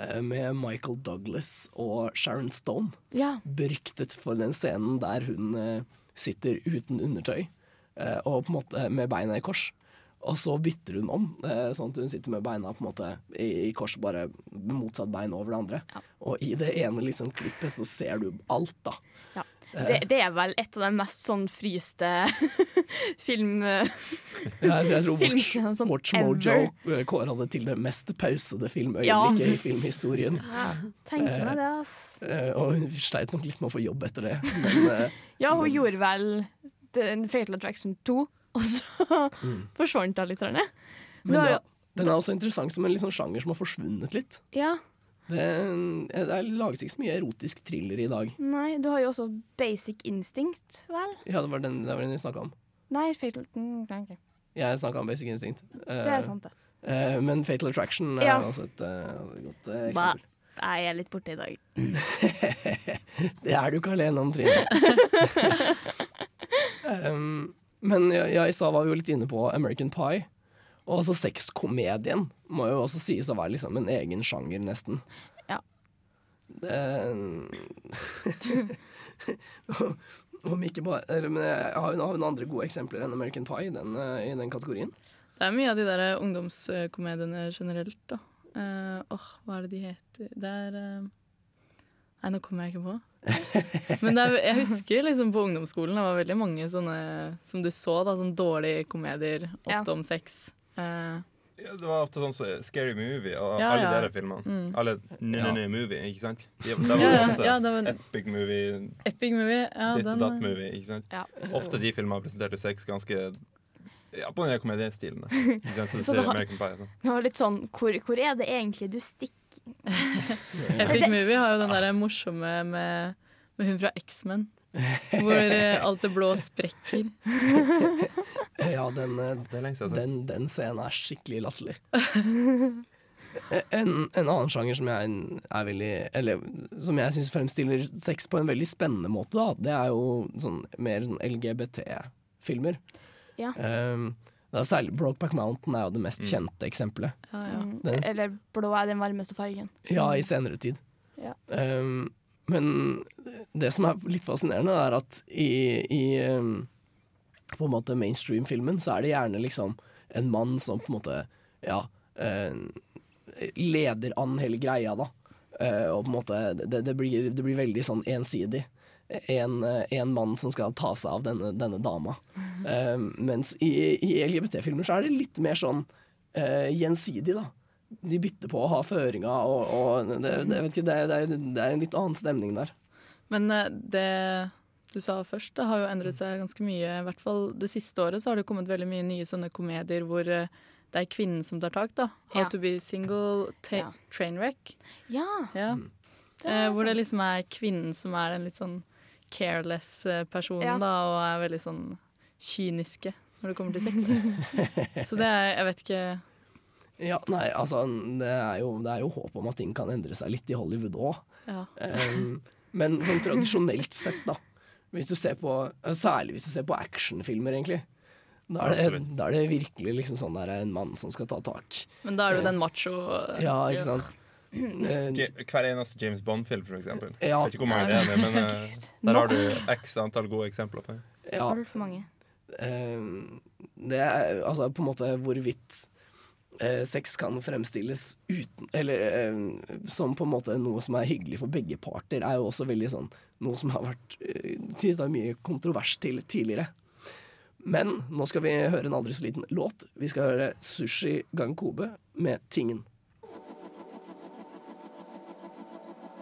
eh, Med Michael Douglas og Sharon Stone. Ja. Beryktet for den scenen der hun eh, sitter uten undertøy og på en måte med beina i kors. Og så bytter hun om, eh, sånn at hun sitter med beina på en måte i, i kors, bare motsatt bein over det andre. Og i det ene liksom klippet så ser du alt, da. Ja. Eh. Det, det er vel et av de mest sånn fryste film... Ja, jeg tror Watch, sånn Watch Mojo eh, kåra det til det mest pausede filmøyeblikket Ja. i filmhistorien. Ja, tenker meg det, ass. Og hun sleit nok litt med å få jobb etter det. Men Ja, hun gjorde vel The Fatal Attraction 2, og så Mm. forsvant. Rane. Men er den er også interessant som en liksom sjanger som har forsvunnet litt. Ja, Det, det laget ikke så mye erotisk thriller i dag. nei, du har jo også Basic Instinct, vel? Ja, det var den, det var den jeg snakka om. Nei, Fatal mm. Jeg snakka om Basic Instinct. Eh, Det er sant, det. Uh, men Fatal Attraction er Ja. også et, uh, et godt eh, Ba. eksempel. Nei, Jeg er litt borte i dag. Det er du ikke alene om, Trine. um, men ja, i stad var jo litt inne på American Pie. Og altså sexkomedien må jo også sies å være liksom en egen sjanger, nesten. Ja. Det, om ikke bare Men jeg har jo noen andre gode eksempler enn American Pie den, eh, i den kategorien. Det er mye av de der ungdomskomediene generelt, da. Åh, uh, oh, hva er det de heter? Det er uh... Nei, nå kommer jeg ikke på. Men det er, jeg husker liksom på ungdomsskolen det var veldig mange sånne som du så, da, sånne dårlige komedier, ofte Ja. om sex. Eh, Ja, det var ofte sånn så Scary Movie og Ja, alle ja. de filmene. Mm. Alle Nene Movie, ikke sant? De, de var Ja, ja, ofte ja, det var- Epic Movie, Epic Movie, ja, Ditt og den, Datt eh, Movie, ikke sant? Ja. Ofte de filmene presenterte sex ganske ja, på den der komediestilen. da. Ikke sant? Så du Så ser det har- American Pie og sånn. Det var litt sånn hvor, hvor er det egentlig du stikker? Epic Movie har jo den der morsomme med, med hun fra X-Men. Hvor eh, alt det blå sprekker. Ja, den, eh, siden. den, den scenen er skikkelig latterlig. En, en annen sjanger som jeg er veldig Eller som jeg syns fremstiller sex på en veldig spennende måte, da, det er jo sånn mer sånn LGBT-filmer. Ja. Um, det er særlig Brokeback Mountain er jo det mest Mm. kjente eksempelet. Ja, Den- Eller blå er den varmeste fargen. Ja, i senere tid. Ja. Um, men det som er litt fascinerende, er at i, i um, på en måte mainstream-filmen så er det gjerne liksom en mann som på en måte ja, uh, leder an hele greia, da. Uh, og på en måte det, det, blir, det blir veldig sånn ensidig. En, eh, en mann som skal ta seg av denne, denne dama. Uh, mens i, i LGBT-filmer så er det litt mer sånn uh, gjensidig, da. De bytter på å ha føringa, og, og det, det, vet ikke, det, det, er, det er en litt annen stemning der. Men det du sa først, det har jo endret seg ganske mye. I hvert fall det siste året så har det kommet veldig mye nye sånne komedier hvor det er kvinnen som tar tak. da. How Ja. to be single, ta Ja. trainwreck. Ja. Ja. Det Eh, er hvor det liksom er kvinnen som er den litt sånn careless eh, personen, Ja. da, og er veldig sånn kyniske når det kommer til sex. Så det er Jeg vet ikke Ja, nei, altså det er, jo, det er jo håp om at ting kan endre seg litt i Hollywood òg. Ja. Um, men sånn tradisjonelt sett, da. Hvis du ser på, særlig hvis du ser på actionfilmer, egentlig. Da er, det, da er det virkelig liksom sånn der en mann som skal ta tak. Men da er det jo den macho Ja, ikke sant. Eh, Hver eneste James Bond-film, for eksempel. Ja. Jeg vet ikke hvor mange det er, men eh, der har du x antall gode eksempler på det. ja, Altfor mange. um, det er altså på en måte hvorvidt eh, sex kan fremstilles uten Eller eh, som på en måte noe som er hyggelig for begge parter, er jo også veldig sånn noe som har vært knytta mye kontrovers til tidligere. Men nå skal vi høre en aldri så liten låt. Vi skal høre Sushi Gang Kobe med Tingen.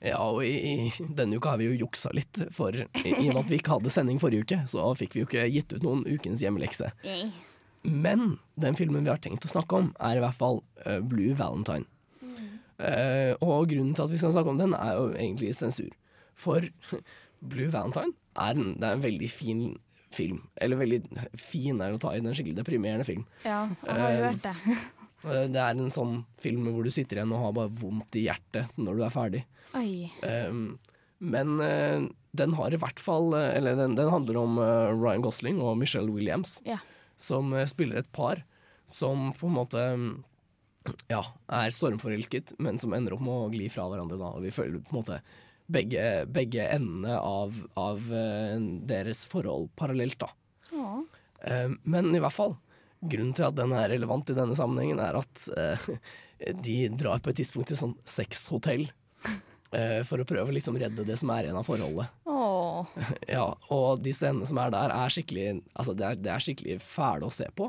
Ja, og i, i denne uka har vi jo juksa litt, for i, i og med at vi ikke hadde sending forrige uke, så fikk vi jo ikke gitt ut noen ukens hjemmelekse. Men den filmen vi har tenkt å snakke om, er i hvert fall uh, Blue Valentine. Uh, og grunnen til at vi skal snakke om den, er jo egentlig sensur. For Blue Valentine er en, det er en veldig fin film. Eller veldig fin er å ta i, det er en skikkelig deprimerende film. Ja, jeg har jo Eh, hørt det. Eh, Det er en sånn film hvor du sitter igjen og har bare vondt i hjertet når du er ferdig. Um, men uh, den har i hvert fall Eller den, den handler om uh, Ryan Gosling og Michelle Williams, Ja. som uh, spiller et par som på en måte ja, er stormforelsket, men som ender opp med å gli fra hverandre. Da. Og vi føler på en måte begge, begge endene av, av deres forhold parallelt. da. Ja. Eh, men i hvert fall, grunnen til at den er relevant i denne sammenhengen, er at eh, de drar på et tidspunkt til sånn sexhotell. eh, for å prøve å liksom redde det som er igjen av forholdet. Åh. Ja, og de scenene som er der, er skikkelig Altså, det er, det er skikkelig fæle å se på.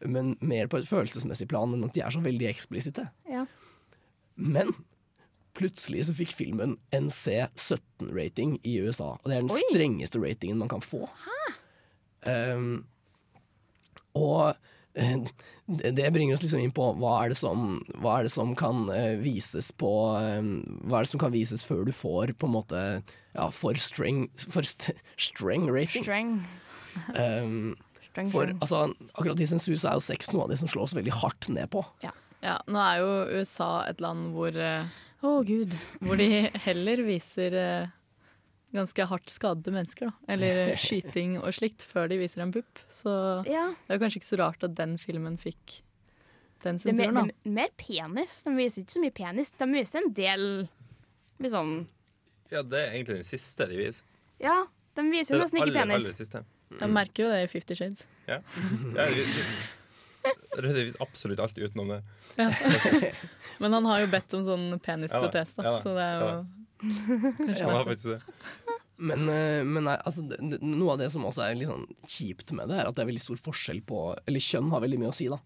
Men mer på et følelsesmessig plan enn at de er så veldig eksplisitte. Ja. Men plutselig så fikk filmen en C17-rating i USA. Og det er den Oi. strengeste ratingen man kan få. Hæ? Um, og eh, det bringer oss liksom inn på hva er det som, hva er det som kan eh, vises på eh, Hva er det som kan vises før du får på en måte ja, for streng, for st streng rating. Streng. Um, Streng, for altså, akkurat i sensur så er jo sex noe av det som slås veldig hardt ned på. Ja, nå er jo USA et land hvor Å, oh, gud. Hvor de heller viser ganske hardt skadede mennesker, da. Eller skyting og slikt, før de viser en pupp. Så Ja. det er jo kanskje ikke så rart at den filmen fikk den sensuren, da. det er mer penis. De viser ikke så mye penis. De viser en del liksom Ja, det er egentlig den siste de viser. Ja, de viser er nesten ikke aller, penis. aller siste. Jeg merker jo det i Fifty Shades. Ja. ja vi, vi, det viser absolutt alt utenom det. Men han har jo bedt om sånn penisprotest, Ja da, ja da, så det er jo ja kanskje Han har faktisk det. Men, eh, men nei, altså, noe av det som også er litt sånn kjipt med det, er at det er veldig stor forskjell på Eller kjønn har veldig mye å si, da.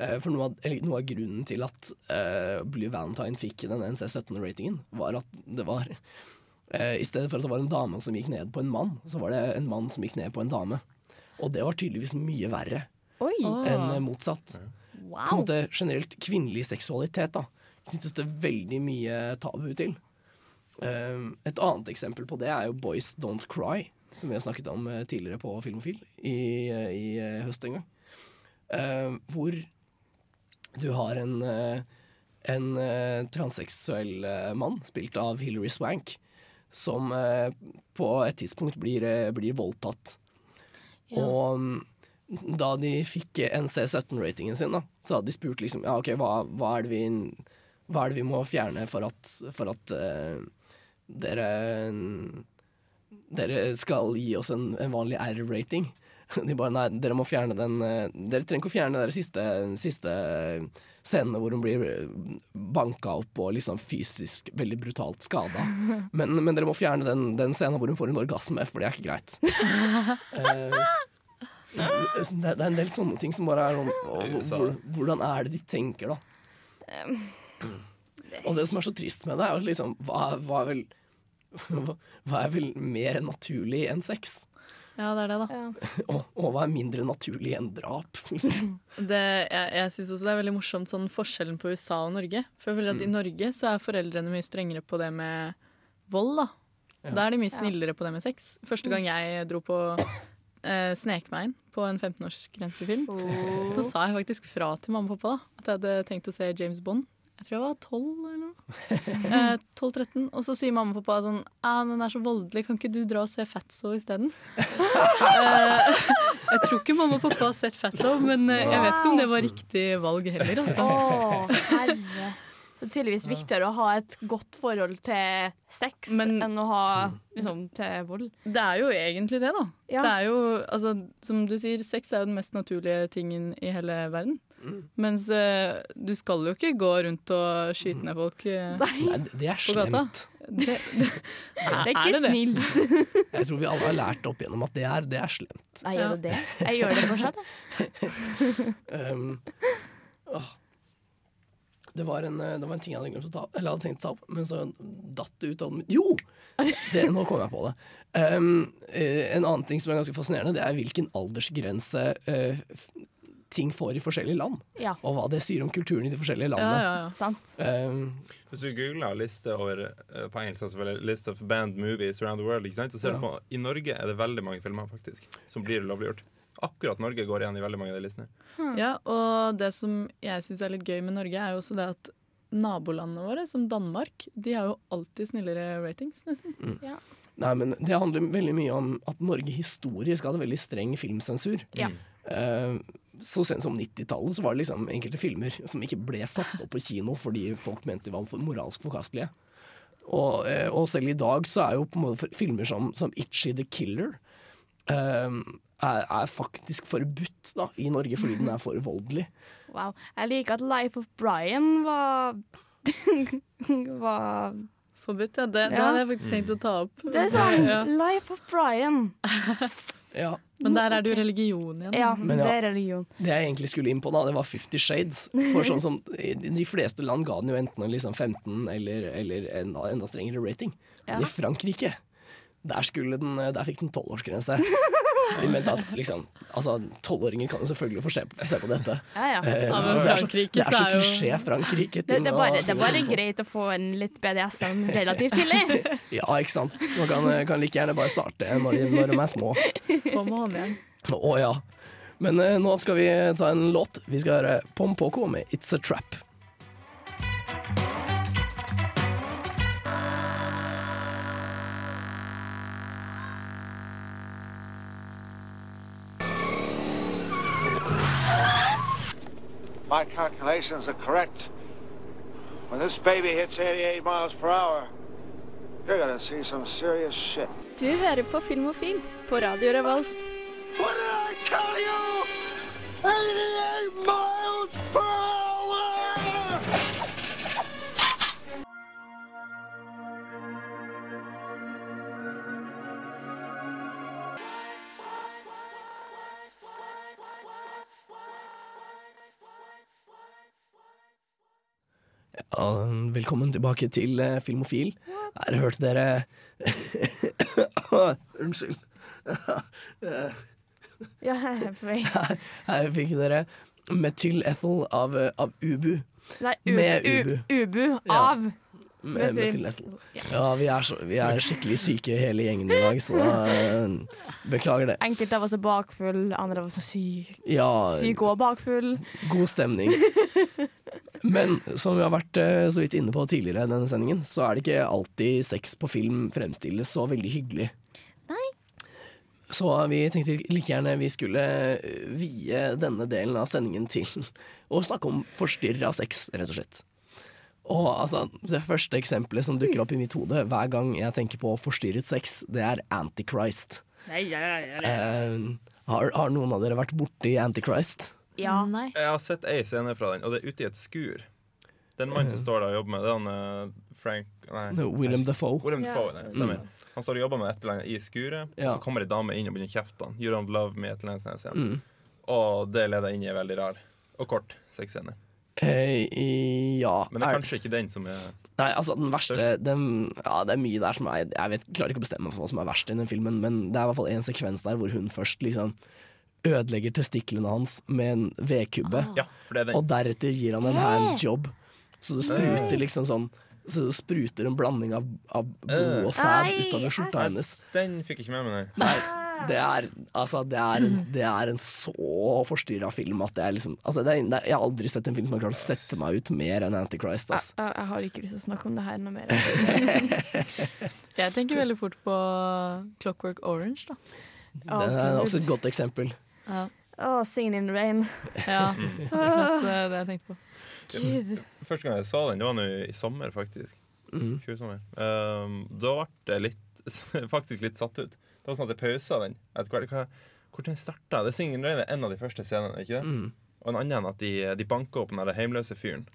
Eh, For noe av, eller, noe av grunnen til at uh, Blue Valentine fikk den NC17-ratingen, var at det var uh, I stedet for at det var en dame som gikk ned på en mann, så var det en mann som gikk ned på en dame. Og det var tydeligvis mye verre Oi. enn motsatt. motsatt. På en måte generelt kvinnelig seksualitet da knyttes det veldig mye tabu til. Um, et annet eksempel på det er jo Boys Don't Cry, som vi har snakket om eh, tidligere på Filmofil i, eh, i eh, høst en gang. Um, hvor du har en, en transseksuell mann, spilt av Hilary Swank, som på et tidspunkt blir, blir voldtatt. Og mm, da de fikk NC17-ratingen sin, da, så hadde de spurt liksom Ja, okay, hva, hva, er, det vi, hva er det vi må fjerne for at, for at eh, dere Dere skal gi oss en, en vanlig R-rating? De bare nei, dere må fjerne den eh, Dere trenger ikke å fjerne den siste, siste scenene hvor hun blir banka opp og liksom fysisk veldig brutalt skada. Men, men dere må fjerne den, den scenen hvor hun får en orgasme, for det er ikke greit. Eh, det, det er en del sånne ting som bare er sånn hvor, Hvordan er det de tenker, da? Og det som er så trist med det, er jo liksom Hva, hva er vel hva, er vel mer naturlig enn sex? Ja, det er det, da. Og, og hva er mindre naturlig enn drap? Liksom. Det, jeg jeg syns også det er veldig morsomt sånn forskjellen på USA og Norge. For jeg føler at I Mm. Norge så er foreldrene mye strengere på det med vold. da Ja. Da er de mye Ja. snillere på det med sex. Første gang jeg dro på eh, snek meg inn på en 15-årsgrensefilm, så sa jeg faktisk fra til mamma og pappa da, at jeg hadde tenkt å se James Bond. Jeg tror jeg var 12 eller noe. Eh, 12-13. Og så sier mamma og pappa sånn ah, 'Den er så voldelig, kan ikke du dra og se Fatso isteden?' eh, jeg tror ikke mamma og pappa har sett Fatso, men eh, jeg vet ikke om det var riktig valg heller. Altså. Å, herre. Det er tydeligvis viktigere å ha et godt forhold til sex enn å ha liksom, til vold. Det er jo egentlig det, da. Ja. Det er jo, altså, som du sier, sex er jo den mest naturlige tingen i hele verden. Mens eh, du skal jo ikke gå rundt og skyte ned folk eh, Nei, det er på gata. slemt. Det, det, Det er ikke snilt. Jeg tror vi alle har lært opp igjennom at det er, det er slemt. Nei, gjør det det? Jeg gjør det fortsatt. jeg. Um, åh. det, var en, eh, det var en ting jeg hadde glemt å ta opp, eller hadde tenkt å ta opp, men så datt det ut av den. Jo! Det, nå kom jeg på det. Um, eh, en annen ting som er ganske fascinerende, det er hvilken aldersgrense eh, f- ting får i forskjellige land. Ja. Og hva det sier om kulturen i de forskjellige landene. Sant. Um, Hvis du googler liste over eh, på engelsk, altså vel, list of banned movies around the world, ikke sant? så ser du Ja. på I Norge er det veldig mange filmer faktisk som blir lovliggjort. Akkurat Norge går igjen i veldig mange av de listene. Ja, og det som jeg syns er litt gøy med Norge, er jo også det at nabolandene våre, som Danmark, de har jo alltid snillere ratings, nesten. Mm. Ja. Nei, men Det handler veldig mye om at Norge historisk hadde veldig streng filmsensur. Ja. Eh, så sent som 90-tallet så var det liksom enkelte filmer som ikke ble satt opp på kino fordi folk mente de var for moralsk forkastelige. Og, eh, og selv i dag så er jo på en måte filmer som, som Itchy the Killer eh, er, er faktisk forbudt da, i Norge fordi den er for voldelig. Wow. Jeg liker at Life of Brian var var Forbudt, ja. Det, det hadde jeg faktisk tenkt å ta opp. Det er sånn Ja. Life of Brian. Ja. Men der er det jo religion igjen. Ja, Men det er religion. Det jeg egentlig skulle inn på, da, det var Fifty Shades. For sånn som i De fleste land ga den jo enten liksom 15 eller, eller en enda strengere rating. Men Ja. i Frankrike, der, skulle den, der fikk den tolvårsgrense. Mente at liksom Altså, tolvåringer kan jo selvfølgelig få se på, få se på dette. Ja, ja. Eh, Ja, men det er så, det er klisjé Frankrike. Det, det, er bare, det er bare greit å få en litt BDSM relativt tidlig. Ja, ikke sant. Man kan, kan like gjerne bare starte når de, når de er små. På med håndjern. Å ja. Men eh, nå skal vi ta en låt. Vi skal høre Pompoko med It's a Trap. My calculations are correct. When this baby hits 88 miles per hour, you're gonna see some serious shit. Du hører på Filmofil på Radio Revolt. Velkommen tilbake til uh, Filmofil. Her hørte dere Unnskyld. Ja, er vei. her, her fikk dere Methyl Ethel av, eh, av Ubu. Nei, Med Ubu. Ubu. av Ja. Med, methyl Ethel. Ja, vi er, så, vi er skikkelig syke hele gjengen i dag, så eh, beklager det. Enkelte oss er bakfull, andre oss er syke. Ja, Syk og bakfull. god stemning. Men som vi har vært eh, så vidt inne på tidligere i denne sendingen, så er det ikke alltid sex på film fremstilles så veldig hyggelig. Nei. Så vi tenkte like gjerne vi skulle eh, vie denne delen av sendingen til å snakke om forstyrra sex, rett og slett. Og altså, Det første eksempelet som dukker opp i mitt hode hver gang jeg tenker på forstyrret sex, det er Antichrist. Nei, nei, nei, nei. Eh, har, har noen av dere vært borti Antichrist? Ja. Jeg har sett ei scene fra den, og det er ute i et skur. Det er en mann som står der og jobber med det. han eh, Frank Nei. No, William Defoe. William Defoe, Dafoe, nei, stemmer. Han står og jobber med et eller annet i skuret, Ja. og så kommer ei dame inn og begynner å kjefte på han. You don't love me, et eller annet sånt. Mm. Og det leder inn i en veldig rar og kort sexscene. Hey, ja. Men det er kanskje ikke den som er Nei, altså den verste den, Ja, det er mye der som er Jeg vet, klarer ikke å bestemme for hva som er verst i den filmen, men det er i hvert fall en sekvens der hvor hun først liksom ødelegger testiklene hans med en vedkubbe, Ja, er den. og deretter gir han en handjob. Så det spruter liksom sånn Så det spruter en blanding av, av blod og sæd utover skjorta hennes. Den fikk jeg ikke med meg, nei. Nei, det er, altså, det er, en, det er en så forstyrra film at det er liksom altså, det er, det er, Jeg har aldri sett en film som har klart å sette meg ut mer enn Antichrist. Altså. Jeg, jeg har ikke lyst til å snakke om det her noe mer. Jeg tenker veldig fort på Clockwork Orange, da. Det er også et godt eksempel. Ja. Oh, Singing in the Rain. Ja, det er det jeg tenkte på. Gud. Første gang jeg så den, det var nå i sommer, faktisk. Mm. Fjor sommer. Um, da ble jeg litt, faktisk litt satt ut. Det var sånn at jeg pausa den. Hvordan starta det? Singing Rain er en av de første scenene, ikke det? Mm. Og en annen at de, de banker opp den hjemløse fyren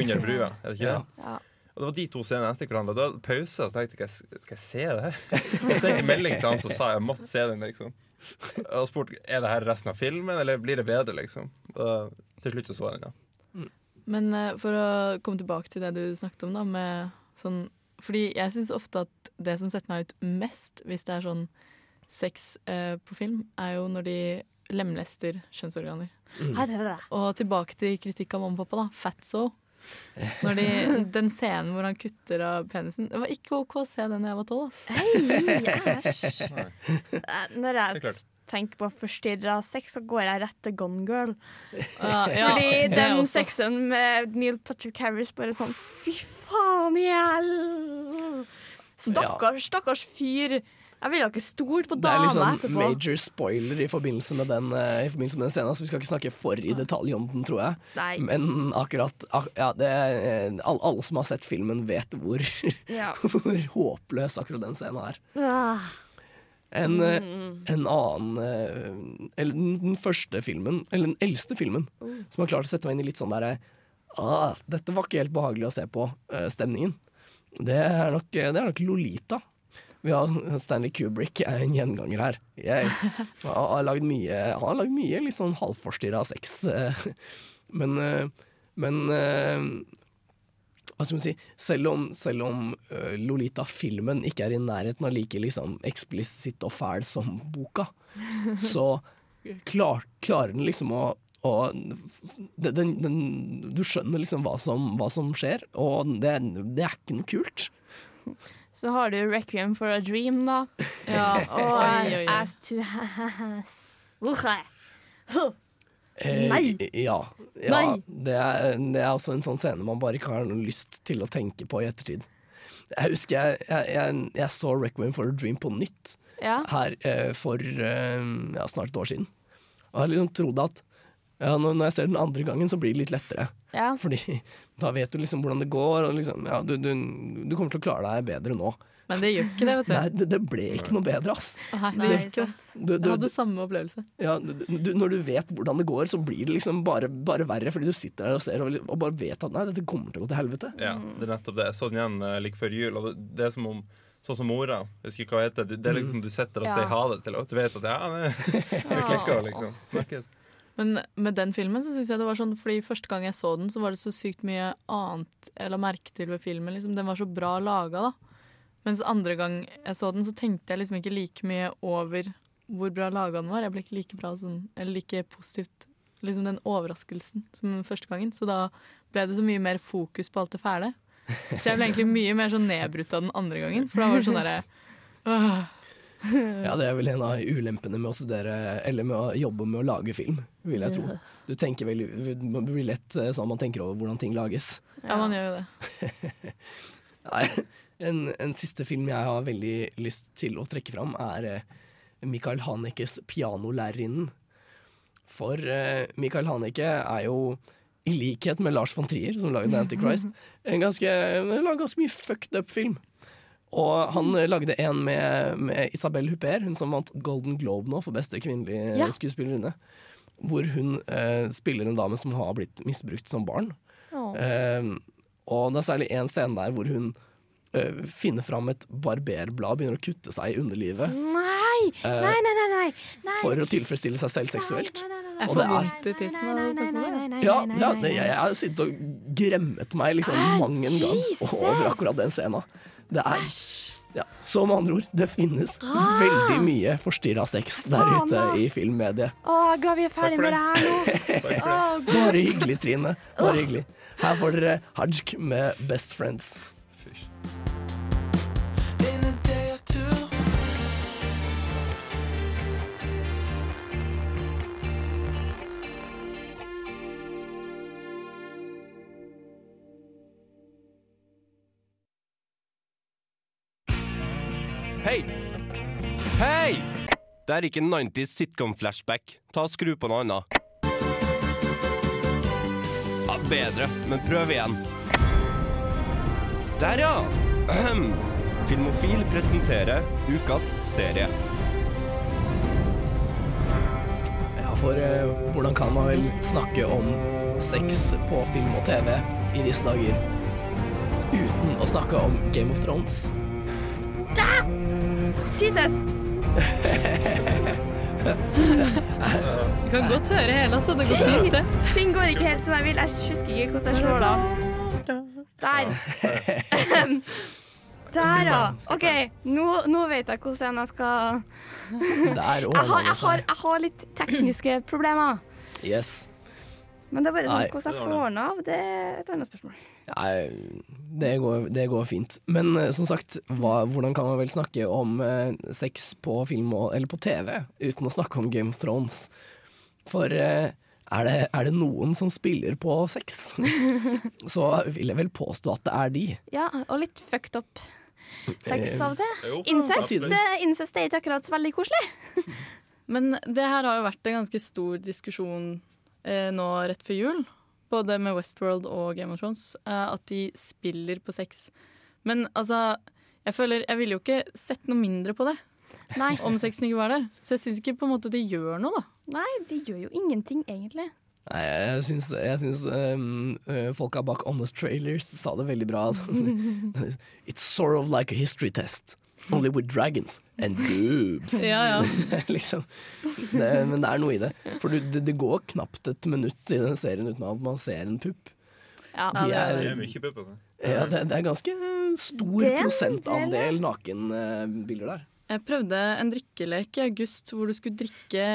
under brua. Er det ikke Ja. det? Ja. Og det var de to scenene etter hverandre. Da pausa, så tenkte jeg skal jeg, se det her? Jeg sendte en melding til han som sa jeg måtte se den, liksom. Og spurte er det her resten av filmen, eller blir det bedre, liksom. Og til slutt så så jeg den, ja. Men eh, for å komme tilbake til det du snakket om, da, med sånn Fordi jeg syns ofte at det som setter meg ut mest, hvis det er sånn sex eh, på film, er jo når de lemlester kjønnsorganer. Mm. Det. Og tilbake til kritikk av mamma og pappa, da. Fatso. Når de, den scenen hvor han kutter av penisen Det var ikke OK å se den da jeg var tolv. Eh, Når er jeg tenker på forstyrra sex, så går jeg rett til Gone Girl. Uh, ja, Fordi den også. sexen med Neil Patrick Harris bare sånn Fy faen i hel Stakkars, stakkars fyr. Jeg ville ikke stolt på Det er liksom etterpå. major spoiler i forbindelse med den, eh, i forbindelse med den scenen, så vi skal ikke snakke for i detalj om den, tror jeg. Nei. Men akkurat ak ja, det, er, eh, alle, som har sett filmen, vet hvor, Ja. hvor håpløs akkurat den scenen er. Ah. En, eh, Mm. en annen Eller den, første filmen, eller den eldste filmen, mm. som har klart å sette meg inn i litt sånn derre ah, Dette var ikke helt behagelig å se på, eh, stemningen. Det er, nok, det er nok Lolita. Vi har Stanley Kubrick er en gjenganger her. Jeg, han har lagd mye, har lagd mye litt sånn halvforstyrra sex. eh, Men, eh, men eh, hva skal man si, selv om, selv om Lolita-filmen ikke er i nærheten av like liksom, eksplisitt og fæl som boka, så klar, klarer den liksom å, å den, den, Du skjønner liksom hva som, hva som skjer, og det, det er ikke noe kult. Så har du Requiem for a Dream, da. Ja. Og Oi, oi, oi. As to Has Eh, Nei. Ja. ja Nei. Det, er, det er også en sånn scene man bare ikke har noe lyst til å tenke på i ettertid. Jeg husker jeg, jeg, jeg, jeg så Requiem for a Dream på nytt Ja. her eh, for eh, ja, snart et år siden. Og jeg liksom trodde at ja, når, når jeg ser den andre gangen, så blir det litt lettere. Ja. Fordi da vet du liksom hvordan det går, og liksom, ja, du, du, du kommer til å klare deg bedre nå. Men det gjør ikke det, vet du. Nei, det, det ble ikke noe bedre, ass. Nei, det Nei, gjør ikke det. sant. Du- du- Jeg hadde samme opplevelse. Ja, du, du, når du vet hvordan det går, så blir det liksom bare, bare verre, fordi du sitter der og ser og, og bare vet at nei, dette kommer til å gå til helvete. Ja, det er nettopp det. Jeg så den igjen uh, like før jul, og det, det er som om Sånn som mora. Husker ikke hva heter. Det er liksom Du sitter og Ja. sier ha det til henne. Du vet at ja, det, det klikker, liksom. Snakkes. Men med den filmen så synes jeg det var sånn Fordi første gang jeg så den, så var det så sykt mye annet jeg la merke til ved filmen. Liksom. Den var så bra laga, da. Mens andre gang jeg så den, så tenkte jeg liksom ikke like mye over hvor bra laga den var. Jeg ble ikke like bra sånn, eller like positivt liksom den overraskelsen som første gangen. Så da ble det så mye mer fokus på alt det fæle. Så jeg ble egentlig mye mer sånn nedbrutt av den andre gangen. For da var det sånn derre. Ja, det er vel en av ulempene med å studere Eller med å jobbe med å lage film, vil jeg tro. Du tenker veldig Det blir lett eh, sånn man tenker over hvordan ting lages. Ja, man gjør jo det. En, en siste film jeg har veldig lyst til å trekke fram, er eh, Michael Hanekes 'Pianolærerinnen'. For eh, Michael Haneke er jo, i likhet med Lars von Trier, som lagde 'Antichrist', en ganske, en ganske mye fucked up film. Og han mm. lagde en med, med Isabel Huppert, hun som vant Golden Globe nå for beste kvinnelige Ja. skuespillerinne. Hvor hun eh, spiller en dame som har blitt misbrukt som barn. Eh, og det er særlig en scene der hvor hun eh, finner fram et barberblad, begynner å kutte seg i underlivet. Nei! Eh, Nei, nei, nei! nei. nei. For å tilfredsstille seg selv seksuelt. Og det er- tissen av det. Ja, ja det, jeg, jeg har sittet og gremmet meg liksom mang en gang over akkurat den scenen. Det er ja, Så med andre ord, det finnes Ah! veldig mye forstyrra sex der ute i filmmediet. Å, er glad vi er ferdig med det her nå. Bare hyggelig, Trine. Bare hyggelig. Her får dere Hajk med Best Friends. Det er ikke 90s sitcom-flashback. Ta og Skru på noe annet. Ja, bedre, men prøv igjen. Der, ja! Ahem. Filmofil presenterer ukas serie. Ja, for eh, hvordan kan man vel snakke om sex på film og TV i disse dager uten å snakke om Game of Thrones? Da! Jesus! Du kan godt høre hele, altså. Det går fint, det. Ting går ikke helt som jeg vil. Jeg husker ikke hvordan jeg slår av. Der. Der, ja. OK, nå, nå vet jeg hvordan jeg skal jeg har, jeg, har, jeg har litt tekniske problemer. Yes. Men det er bare sånn hvordan jeg får den av, det er et annet spørsmål. Nei, det går, det går fint. Men eh, som sagt, hva, hvordan kan man vel snakke om eh, sex på film og, eller på TV uten å snakke om Game of Thrones? For eh, er, det, er det noen som spiller på sex, så vil jeg vel påstå at det er de. Ja, og litt fucked up sex Eh, av og til. Incest, eh, incest er ikke akkurat så veldig koselig. Men det her har jo vært en ganske stor diskusjon nå rett før jul. Både med Westworld og Game of Thrones. Eh, at de spiller på sex. Men altså, jeg føler Jeg ville jo ikke sett noe mindre på det. Om sexen ikke var der. Så jeg syns ikke på en måte de gjør noe, da. Nei, de gjør jo ingenting, egentlig. Nei, jeg syns, jeg syns um, eh, folka bak Honest Trailers sa det veldig bra. It's sort of like a history test. Only with dragons and boobs. Ja, ja. liksom. det, men det er noe i det. For du, det, det går knapt et minutt i den serien uten at man ser en pupp. Ja, De er- Det er mye pupp, altså. Ja, det, det er ganske stor Det er en prosentandel nakenbilder der. Jeg prøvde en drikkelek i august hvor du skulle drikke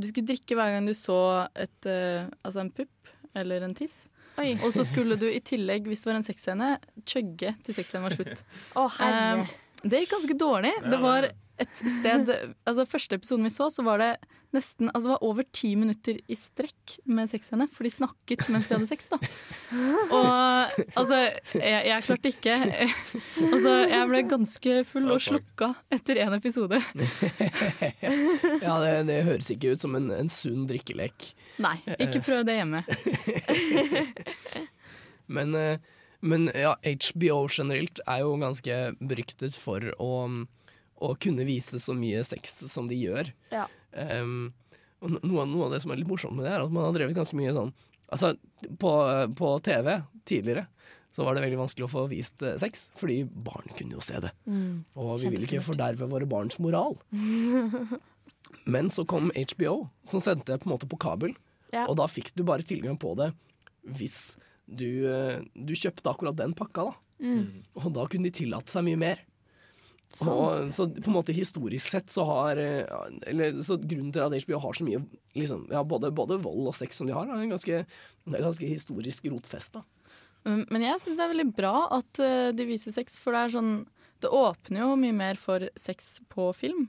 Du skulle drikke hver gang du så et, eh, altså en pupp eller en tiss. Oi. Og så skulle du i tillegg, hvis det var en sexscene, chugge til sexscenen var slutt. Å, herre. Eh, det gikk ganske dårlig. Det var et sted Altså Første episoden vi så, så var det nesten Altså det var over ti minutter i strekk med sexscene, for de snakket mens de hadde sex, da. Og altså, jeg, jeg klarte ikke Altså, jeg ble ganske full og slukka etter én episode. Ja, det, det høres ikke ut som en, en sunn drikkelek. Nei, ikke prøv det hjemme. Men, eh, men ja, HBO generelt er jo ganske beryktet for å, å kunne vise så mye sex som de gjør. Ja. Um, og noe, noe av det som er litt morsomt med det, er at man har drevet ganske mye sånn Altså, på, på TV tidligere så var det veldig vanskelig å få vist eh, sex, fordi barn kunne jo se det. Mm. Og vi vil ikke forderve våre barns moral. Men så kom HBO, som sendte det på en måte på kabel. Ja. Og da fikk du bare tilgang på det hvis du, eh, du kjøpte akkurat den pakka. da. Mm. Og da kunne de tillate seg mye mer. Og, så på en måte historisk sett så har eh, eller, så Grunnen til at HBO har så mye liksom, ja, både, både vold og sex som de har, er ganske, det er ganske historisk rotfest. da. Um, Men jeg syns det er veldig bra at eh, de viser sex, for det er sånn Det åpner jo mye mer for sex på film.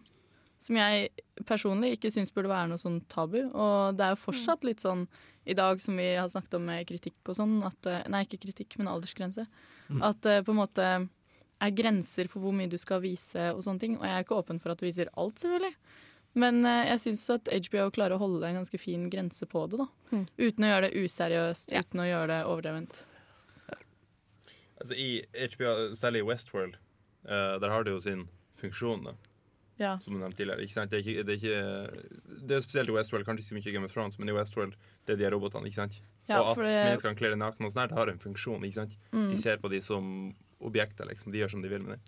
Som jeg personlig ikke syns burde være noe sånn tabu. Og det er jo fortsatt litt sånn i dag som vi har snakket om med kritikk og sånn, at eh, Nei, ikke kritikk, men aldersgrense. Mm. At det på en måte er grenser for hvor mye du skal vise og sånne ting. Og jeg er ikke åpen for at du viser alt, selvfølgelig. Men eh, jeg syns at HBO klarer å holde en ganske fin grense på det, da. Mm. Uten å gjøre det useriøst, uten å gjøre det overdrevent. Altså I HBO, særlig i Westworld, uh, der har det jo sin funksjon, da. Ja. Som du nevnte tidligere. Ikke sant? Det, er ikke, det, er ikke, det er spesielt i Westworld, kanskje ikke så mye i Game of Thrones, men i Westworld det er de robotene. ikke sant? Ja, og at det- menneskene kler nakne og sånn her, det har en funksjon. ikke sant? Mm. De ser på de som objekter, liksom. De gjør som de vil med dem.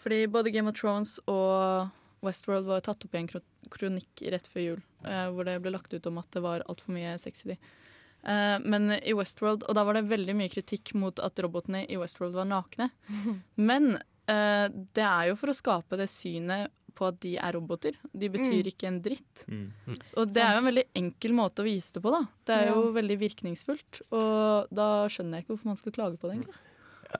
Fordi både Game of Thrones og Westworld var tatt opp i en kronikk rett før jul, eh, hvor det ble lagt ut om at det var altfor mye sex i de. Eh, men i Westworld, og da var det veldig mye kritikk mot at robotene i Westworld var nakne. Men eh, det er jo for å skape det synet på at de er roboter. De betyr Mm. ikke en dritt. Mm. Og det er jo en veldig enkel måte å vise det på, da. Det er jo Ja. veldig virkningsfullt. Og da skjønner jeg ikke hvorfor man skal klage på det, egentlig.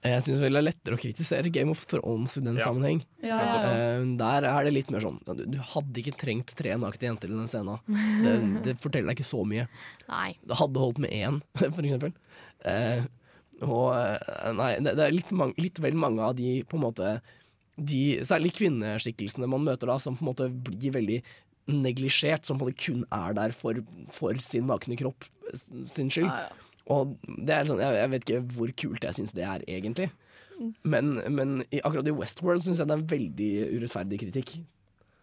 Jeg syns det er lettere å kritisere Game of Thrones i den Ja. sammenheng. Ja, ja, ja. Eh, Der er det litt mer sånn Du, du hadde ikke trengt tre nakne jenter i den scenen. Det, det forteller deg ikke så mye. Nei. Det hadde holdt med én, for eksempel. Eh, og eh, nei, det, det er litt, mang- litt vel mange av de på en måte de, Særlig kvinneskikkelsene man møter da, som på en måte blir veldig neglisjert, som på en måte kun er der for, for sin nakne kropp sin skyld. Ja, ja. Og det er sånn, jeg, jeg vet ikke hvor kult jeg syns det er, egentlig. Men, men i, akkurat i Westworld syns jeg det er en veldig urettferdig kritikk.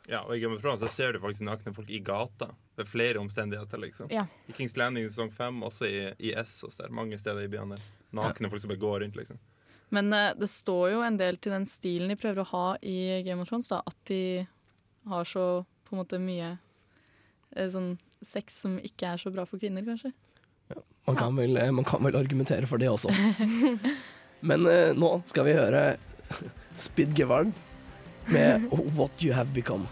Ja, og i Game of Thrones så ser du faktisk nakne folk i gata. Ved flere omstendigheter, liksom. Ja. I Kings Landing sesong fem, også i, i Essos der. Mange steder i byene der. Nakne folk som bare går rundt, liksom. Men eh, det står jo en del til den stilen de prøver å ha i Game of Thrones, da, at de har så på en måte mye eh, sånn sex som ikke er så bra for kvinner, kanskje. Man kan, vel, eh, man kan vel argumentere for det også. Men eh, nå skal vi høre Spid Gevard med What You Have Become.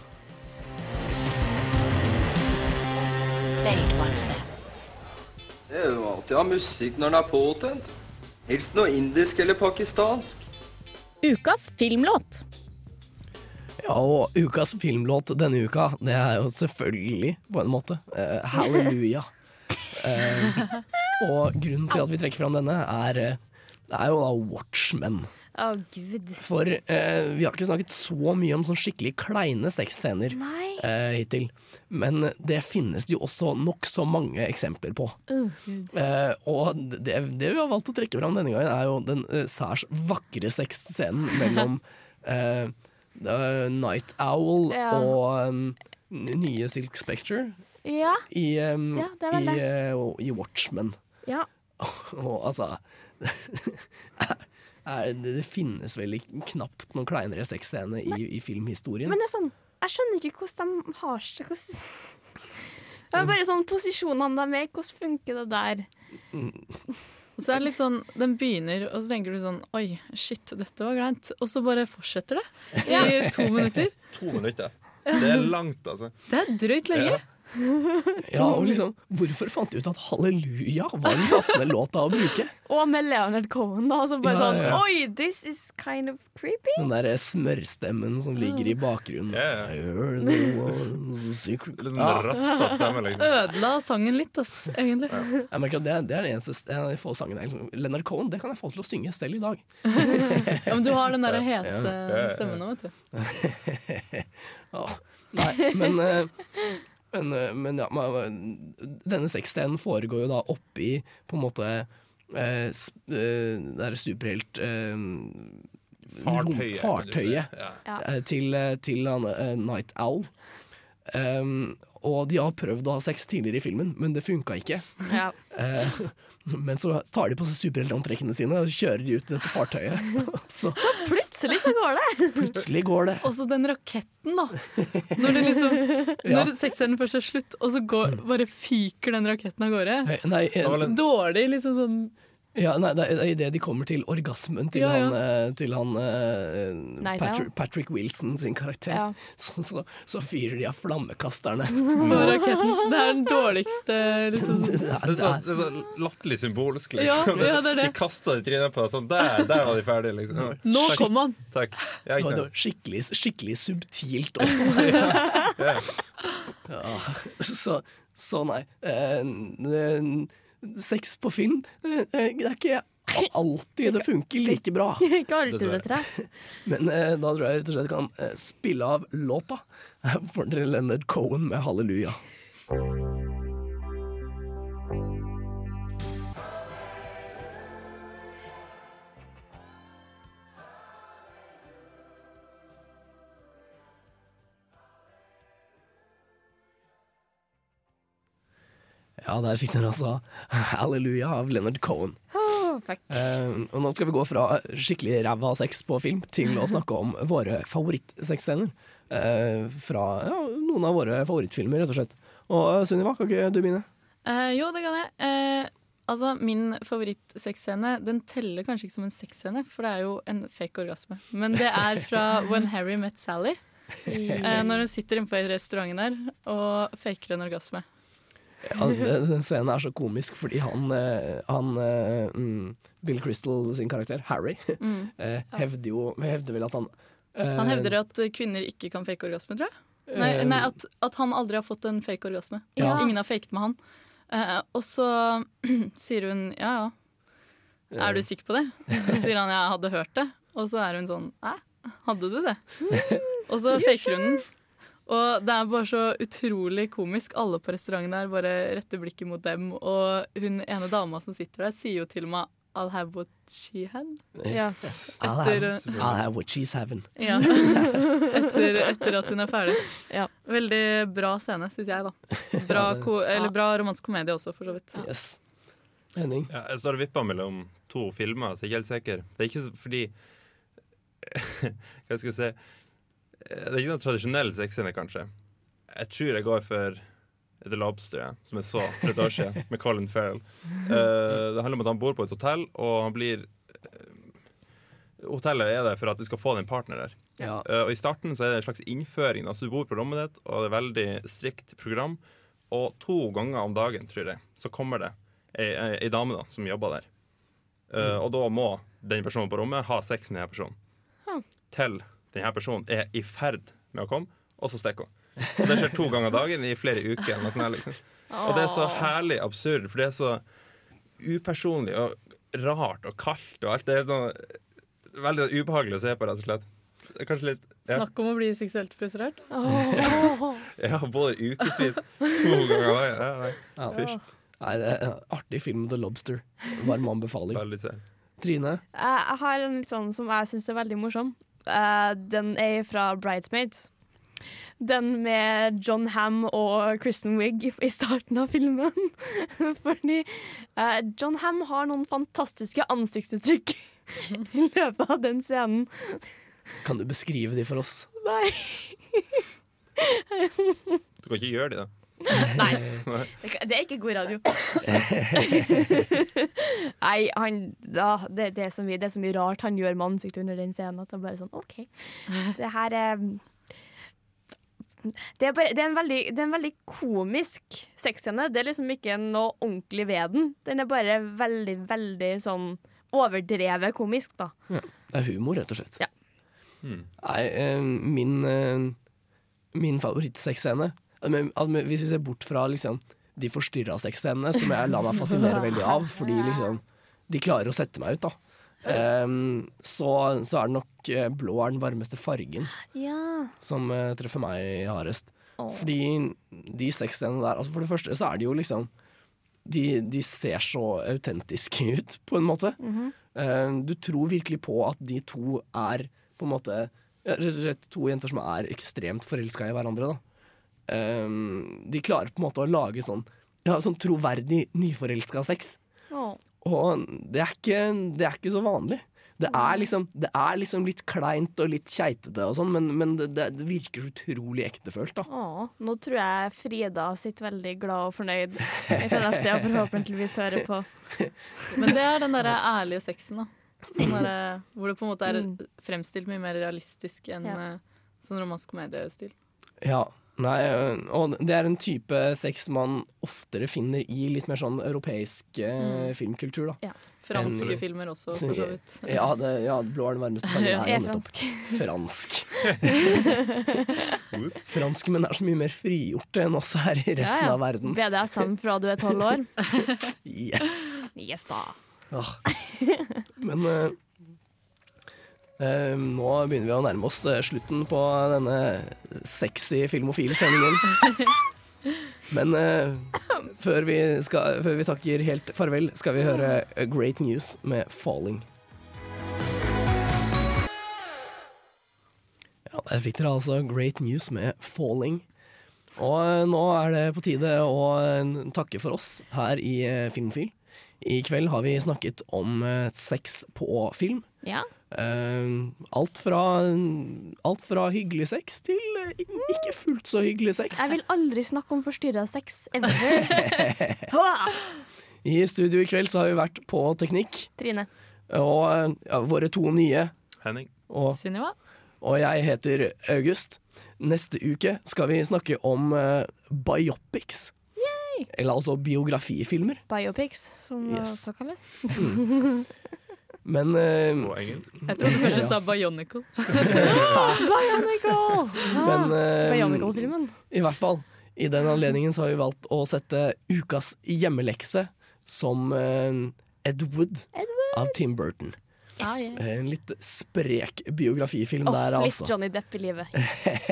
Det er jo alltid å ha musikk når den er påtent. Helst noe indisk eller pakistansk. Ukas filmlåt. Ja, og ukas filmlåt denne uka, det er jo selvfølgelig, på en måte, uh, Halleluja. Uh, og grunnen til at vi trekker fram denne, er, uh, det er jo da Watchmen. Å, gud. For eh, vi har ikke snakket så mye om sånn skikkelig kleine sexscener eh, hittil. Men det finnes jo også nokså mange eksempler på. Oh. Eh, og det, det vi har valgt å trekke fram denne gangen, er jo den eh, særs vakre sexscenen mellom eh, Night Owl Ja. og um, nye Silk Spectre Ja. i, um, Ja, i, eh, i Watchmen. Ja. Og altså er, det, det finnes vel knapt noen kleinere sexscene i, i filmhistorien. Men det er sånn, jeg skjønner ikke hvordan de har seg hvordan... Det er bare sånn posisjonene de er i, hvordan funker det der? Og så er det litt sånn, Den begynner, og så tenker du sånn Oi, shit, dette var kleint. Og så bare fortsetter det i to minutter. To minutter. Det er langt, altså. Det er drøyt lenge. Ja, og liksom, Hvorfor fant de ut at halleluja var den passende låta å bruke? Og med Leonard Cohen, da. Som bare Ja, sånn ja, ja. Oi, this is kind of creepy. Den der smørstemmen som ligger i bakgrunnen. Secret- Litt sånn raspete stemme, liksom. Ødela sangen litt, ass, egentlig. Jeg merker at det, det er den eneste en av de få sangene jeg liksom, Leonard Cohen det kan jeg få til å synge selv i dag. Ja, men du har den der hese Ja, ja, ja. stemmen nå, vet du. Ja. Nei, men, eh, men, eh, men ja, man, denne sexscenen foregår jo da oppi på en måte eh, eh, det er superhelt eh, Fartøyet, fartøyet Ja. Eh, til, til han, eh, Night Owl. Um, og de har prøvd å ha sex tidligere i filmen, men det funka ikke. Ja. Eh, men så tar de på seg superheltantrekkene sine og kjører de ut dette fartøyet. så, Så plutselig plutselig så går det. Plutselig går det. Og så den raketten, da. Når, liksom, Ja. når sexscenen først er slutt, og så går, bare fyker den raketten av gårde. Nei, nei, Dårlig, liksom sånn Ja, nei, det er idet de kommer til orgasmen til Ja, ja. han, eh, til han eh, Night Patrick, Patrick Wilson sin karakter. Ja. Så, så, så fyrer de av flammekasterne. på raketten. Det er den dårligste liksom. Det er så, det er så latterlig symbolsk, liksom. ja, det er det. De kasta det trynet på deg. Sånn, der, der var de ferdige, liksom. Nå Takk. kom han! Takk. Ja, Det var skikkelig, skikkelig subtilt også. Ja. Ja, så, så nei. Uh, Sex på film, eh, det er ikke alltid det funker like bra. Ikke alltid det treffer. Men eh, da tror jeg rett og slett kan eh, spille av låta for dere Leonard Cohen med 'Halleluja'. Ja, der fikk dere altså 'Halleluja' av Leonard Cohen. Oh. Eh, og nå skal vi gå fra skikkelig ræva sex på film til å snakke om våre favorittsexscener. Eh, fra ja, noen av våre favorittfilmer, rett og slett. Og eh, Sunniva, kan ikke du begynne? Eh, jo, det kan jeg. Eh, altså, min favorittsexscene Den teller kanskje ikke som en sexscene, for det er jo en fake orgasme. Men det er fra When Harry Met Sally. Når hun sitter inne på restauranten der og faker en orgasme. Ja, den, scenen er så komisk fordi han, eh, han eh, mm, Bill Crystal sin karakter, Harry, Mm. eh, hevder jo hevder vel at han Han hevder at kvinner ikke kan fake orgasme, tror jeg. Nei, nei at, at han aldri har fått en fake orgasme. Ja. Ingen har faket med han. Og så sier hun ja ja, er du sikker på det? Så sier han jeg hadde hørt det. Og så er hun sånn æ, hadde du det? Og så faker hun den. Og det er bare så utrolig komisk. Alle på restauranten der bare retter blikket mot dem. Og hun ene dama som sitter der, sier jo til og med I'll have what she had. Ja. I'll, Etter, have, I'll have what she's having. ja. etter, etter at hun er ferdig. Ja. Veldig bra scene, syns jeg, da. Bra, ko eller bra romansk komedie også, for så vidt. Yes. Henning? Ja, jeg står og vipper mellom to filmer, så jeg er ikke helt sikker. Det er ikke fordi Hva skal jeg si Det er ikke noen tradisjonell sexscene, kanskje. Jeg tror jeg går for The Lobster, ja, som jeg så for et år siden, med Colin Farrell. Uh, det handler om at han bor på et hotell, og han blir uh, Hotellet er der for at du skal få deg en partner der. Ja. Uh, og I starten så er det en slags innføring. Altså Du bor på rommet ditt, og det er veldig strikt program. Og to ganger om dagen, tror jeg, så kommer det ei, ei, ei dame da, som jobber der. Mm. og da må den personen på rommet ha sex med denne personen. Huh. Til denne personen er i ferd med å komme, og så stikker hun. Og det skjer to ganger dagen i flere uker. eller noe sånt her, liksom. Og det er så herlig absurd, for det er så upersonlig og rart og kaldt og alt. Det er sånn veldig ubehagelig å se på, rett og slett. Litt ja. Snakk om å bli seksuelt frustrert. Ja, både ukevis. To ganger i Ja, nei. Ja. Fysj. Nei, det er en artig film, The Lobster. Varm anbefaling. Trine? Jeg har en litt sånn som jeg syns er veldig morsom. Eh, den er fra Bridesmaids. Den med John Ham og Kristen Wiig i starten av filmen. Fordi uh, John Ham har noen fantastiske ansiktsuttrykk i løpet av den scenen. Kan du beskrive de for oss? Nei. Du kan ikke gjøre de, da. Nei. Det er ikke god radio. Nei, han, da, det, det, er så mye, det er så mye rart han gjør med ansiktet under den scenen. At det er bare sånn, OK. Det her er det er, bare, det, er en veldig, det er en veldig komisk sexscene. Det er liksom ikke noe ordentlig ved den. Den er bare veldig, veldig sånn overdrevet komisk, da. Ja. Det er humor, rett og slett. Ja. Nei, eh, min, eh, min favorittsexscene Hvis vi ser bort fra liksom, de forstyrra sexscenene, som jeg lar meg fascinere veldig av, fordi liksom, de klarer å sette meg ut, da. Um, så, så er det nok eh, blå er den varmeste fargen Ja. som uh, treffer meg hardest. Oh. Fordi de sexscenene der altså For det første så er de jo liksom de, de ser så autentiske ut, på en måte. Mhm. Eh, du tror virkelig på at de to er på en måte Rett og slett to jenter som er ekstremt forelska i hverandre. Da. Eh, de klarer på en måte å lage sånn, ja, sånn troverdig nyforelska sex. Oh. Og det er, ikke, det er ikke så vanlig. Det er liksom, det er liksom litt kleint og litt keitete og sånn, men, men det, det, virker så utrolig ektefølt, da. Å, nå tror jeg Frida sitter veldig glad og fornøyd et annet sted og forhåpentligvis hører på. Men det er den derre ærlige sexen, da. Sånn der, hvor det på en måte er Mm. fremstilt mye mer realistisk enn Ja. eh, sånn romansk komediestil. Ja, nei, øh, og det er en type sex man oftere finner i litt mer sånn europeisk øh, Mm. filmkultur, da. Ja. Franske en, filmer også, for så vidt. Ja, det, ja blå er den varmeste fargen. her. er Er nettopp fransk. Fransk. Franskmenn er så mye mer frigjorte enn oss her i resten Ja, ja. av verden. BDSM fra du er tolv år. Yes! Yes da. Ah. Men øh, nå begynner vi å nærme oss øh, slutten på denne sexy filmofile-sendingen. Men øh, før, vi skal, før vi takker helt farvel, skal vi høre A Great News med 'Falling'. Ja, Der fikk dere altså Great News med 'Falling'. Og øh, nå er det på tide å takke for oss her i Filmofil. I kveld har vi snakket om sex på film. Ja. Eh, alt, fra, alt fra hyggelig sex til eh, ikke fullt så hyggelig sex. Jeg vil aldri snakke om forstyrra sex I studio i kveld så har vi vært på teknikk, Trine. og ja, våre to nye. Henning. Og, Sunniva. og jeg heter August. Neste uke skal vi snakke om uh, biopics. Eller altså biografifilmer. Biopics, som det Yes. også kalles. Mm. På engelsk? Jeg trodde først du sa Bionicle. Bionicle! Men uh, Bionicle-filmen. I hvert fall. I den anledningen så har vi valgt å sette ukas hjemmelekse som uh, Ed Wood av Tim Burton. Ah, yeah. En litt sprek biografifilm oh, der, litt altså. Johnny Depp i livet.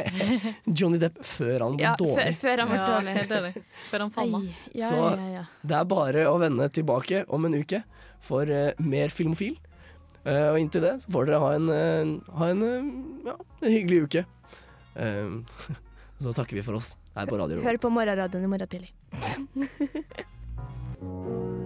Johnny Depp før han ble Ja, dårlig. før, før han ble Ja, dårlig. helt enig. Før han falma. Ja, Så ja, ja. det er bare å vende tilbake om en uke for eh, mer Filmofil. Eh, og inntil det så får dere ha en, eh, ha en, ja, en hyggelig uke. Så takker vi for oss her på Radio Hør på morgenradioen i morgen tidlig.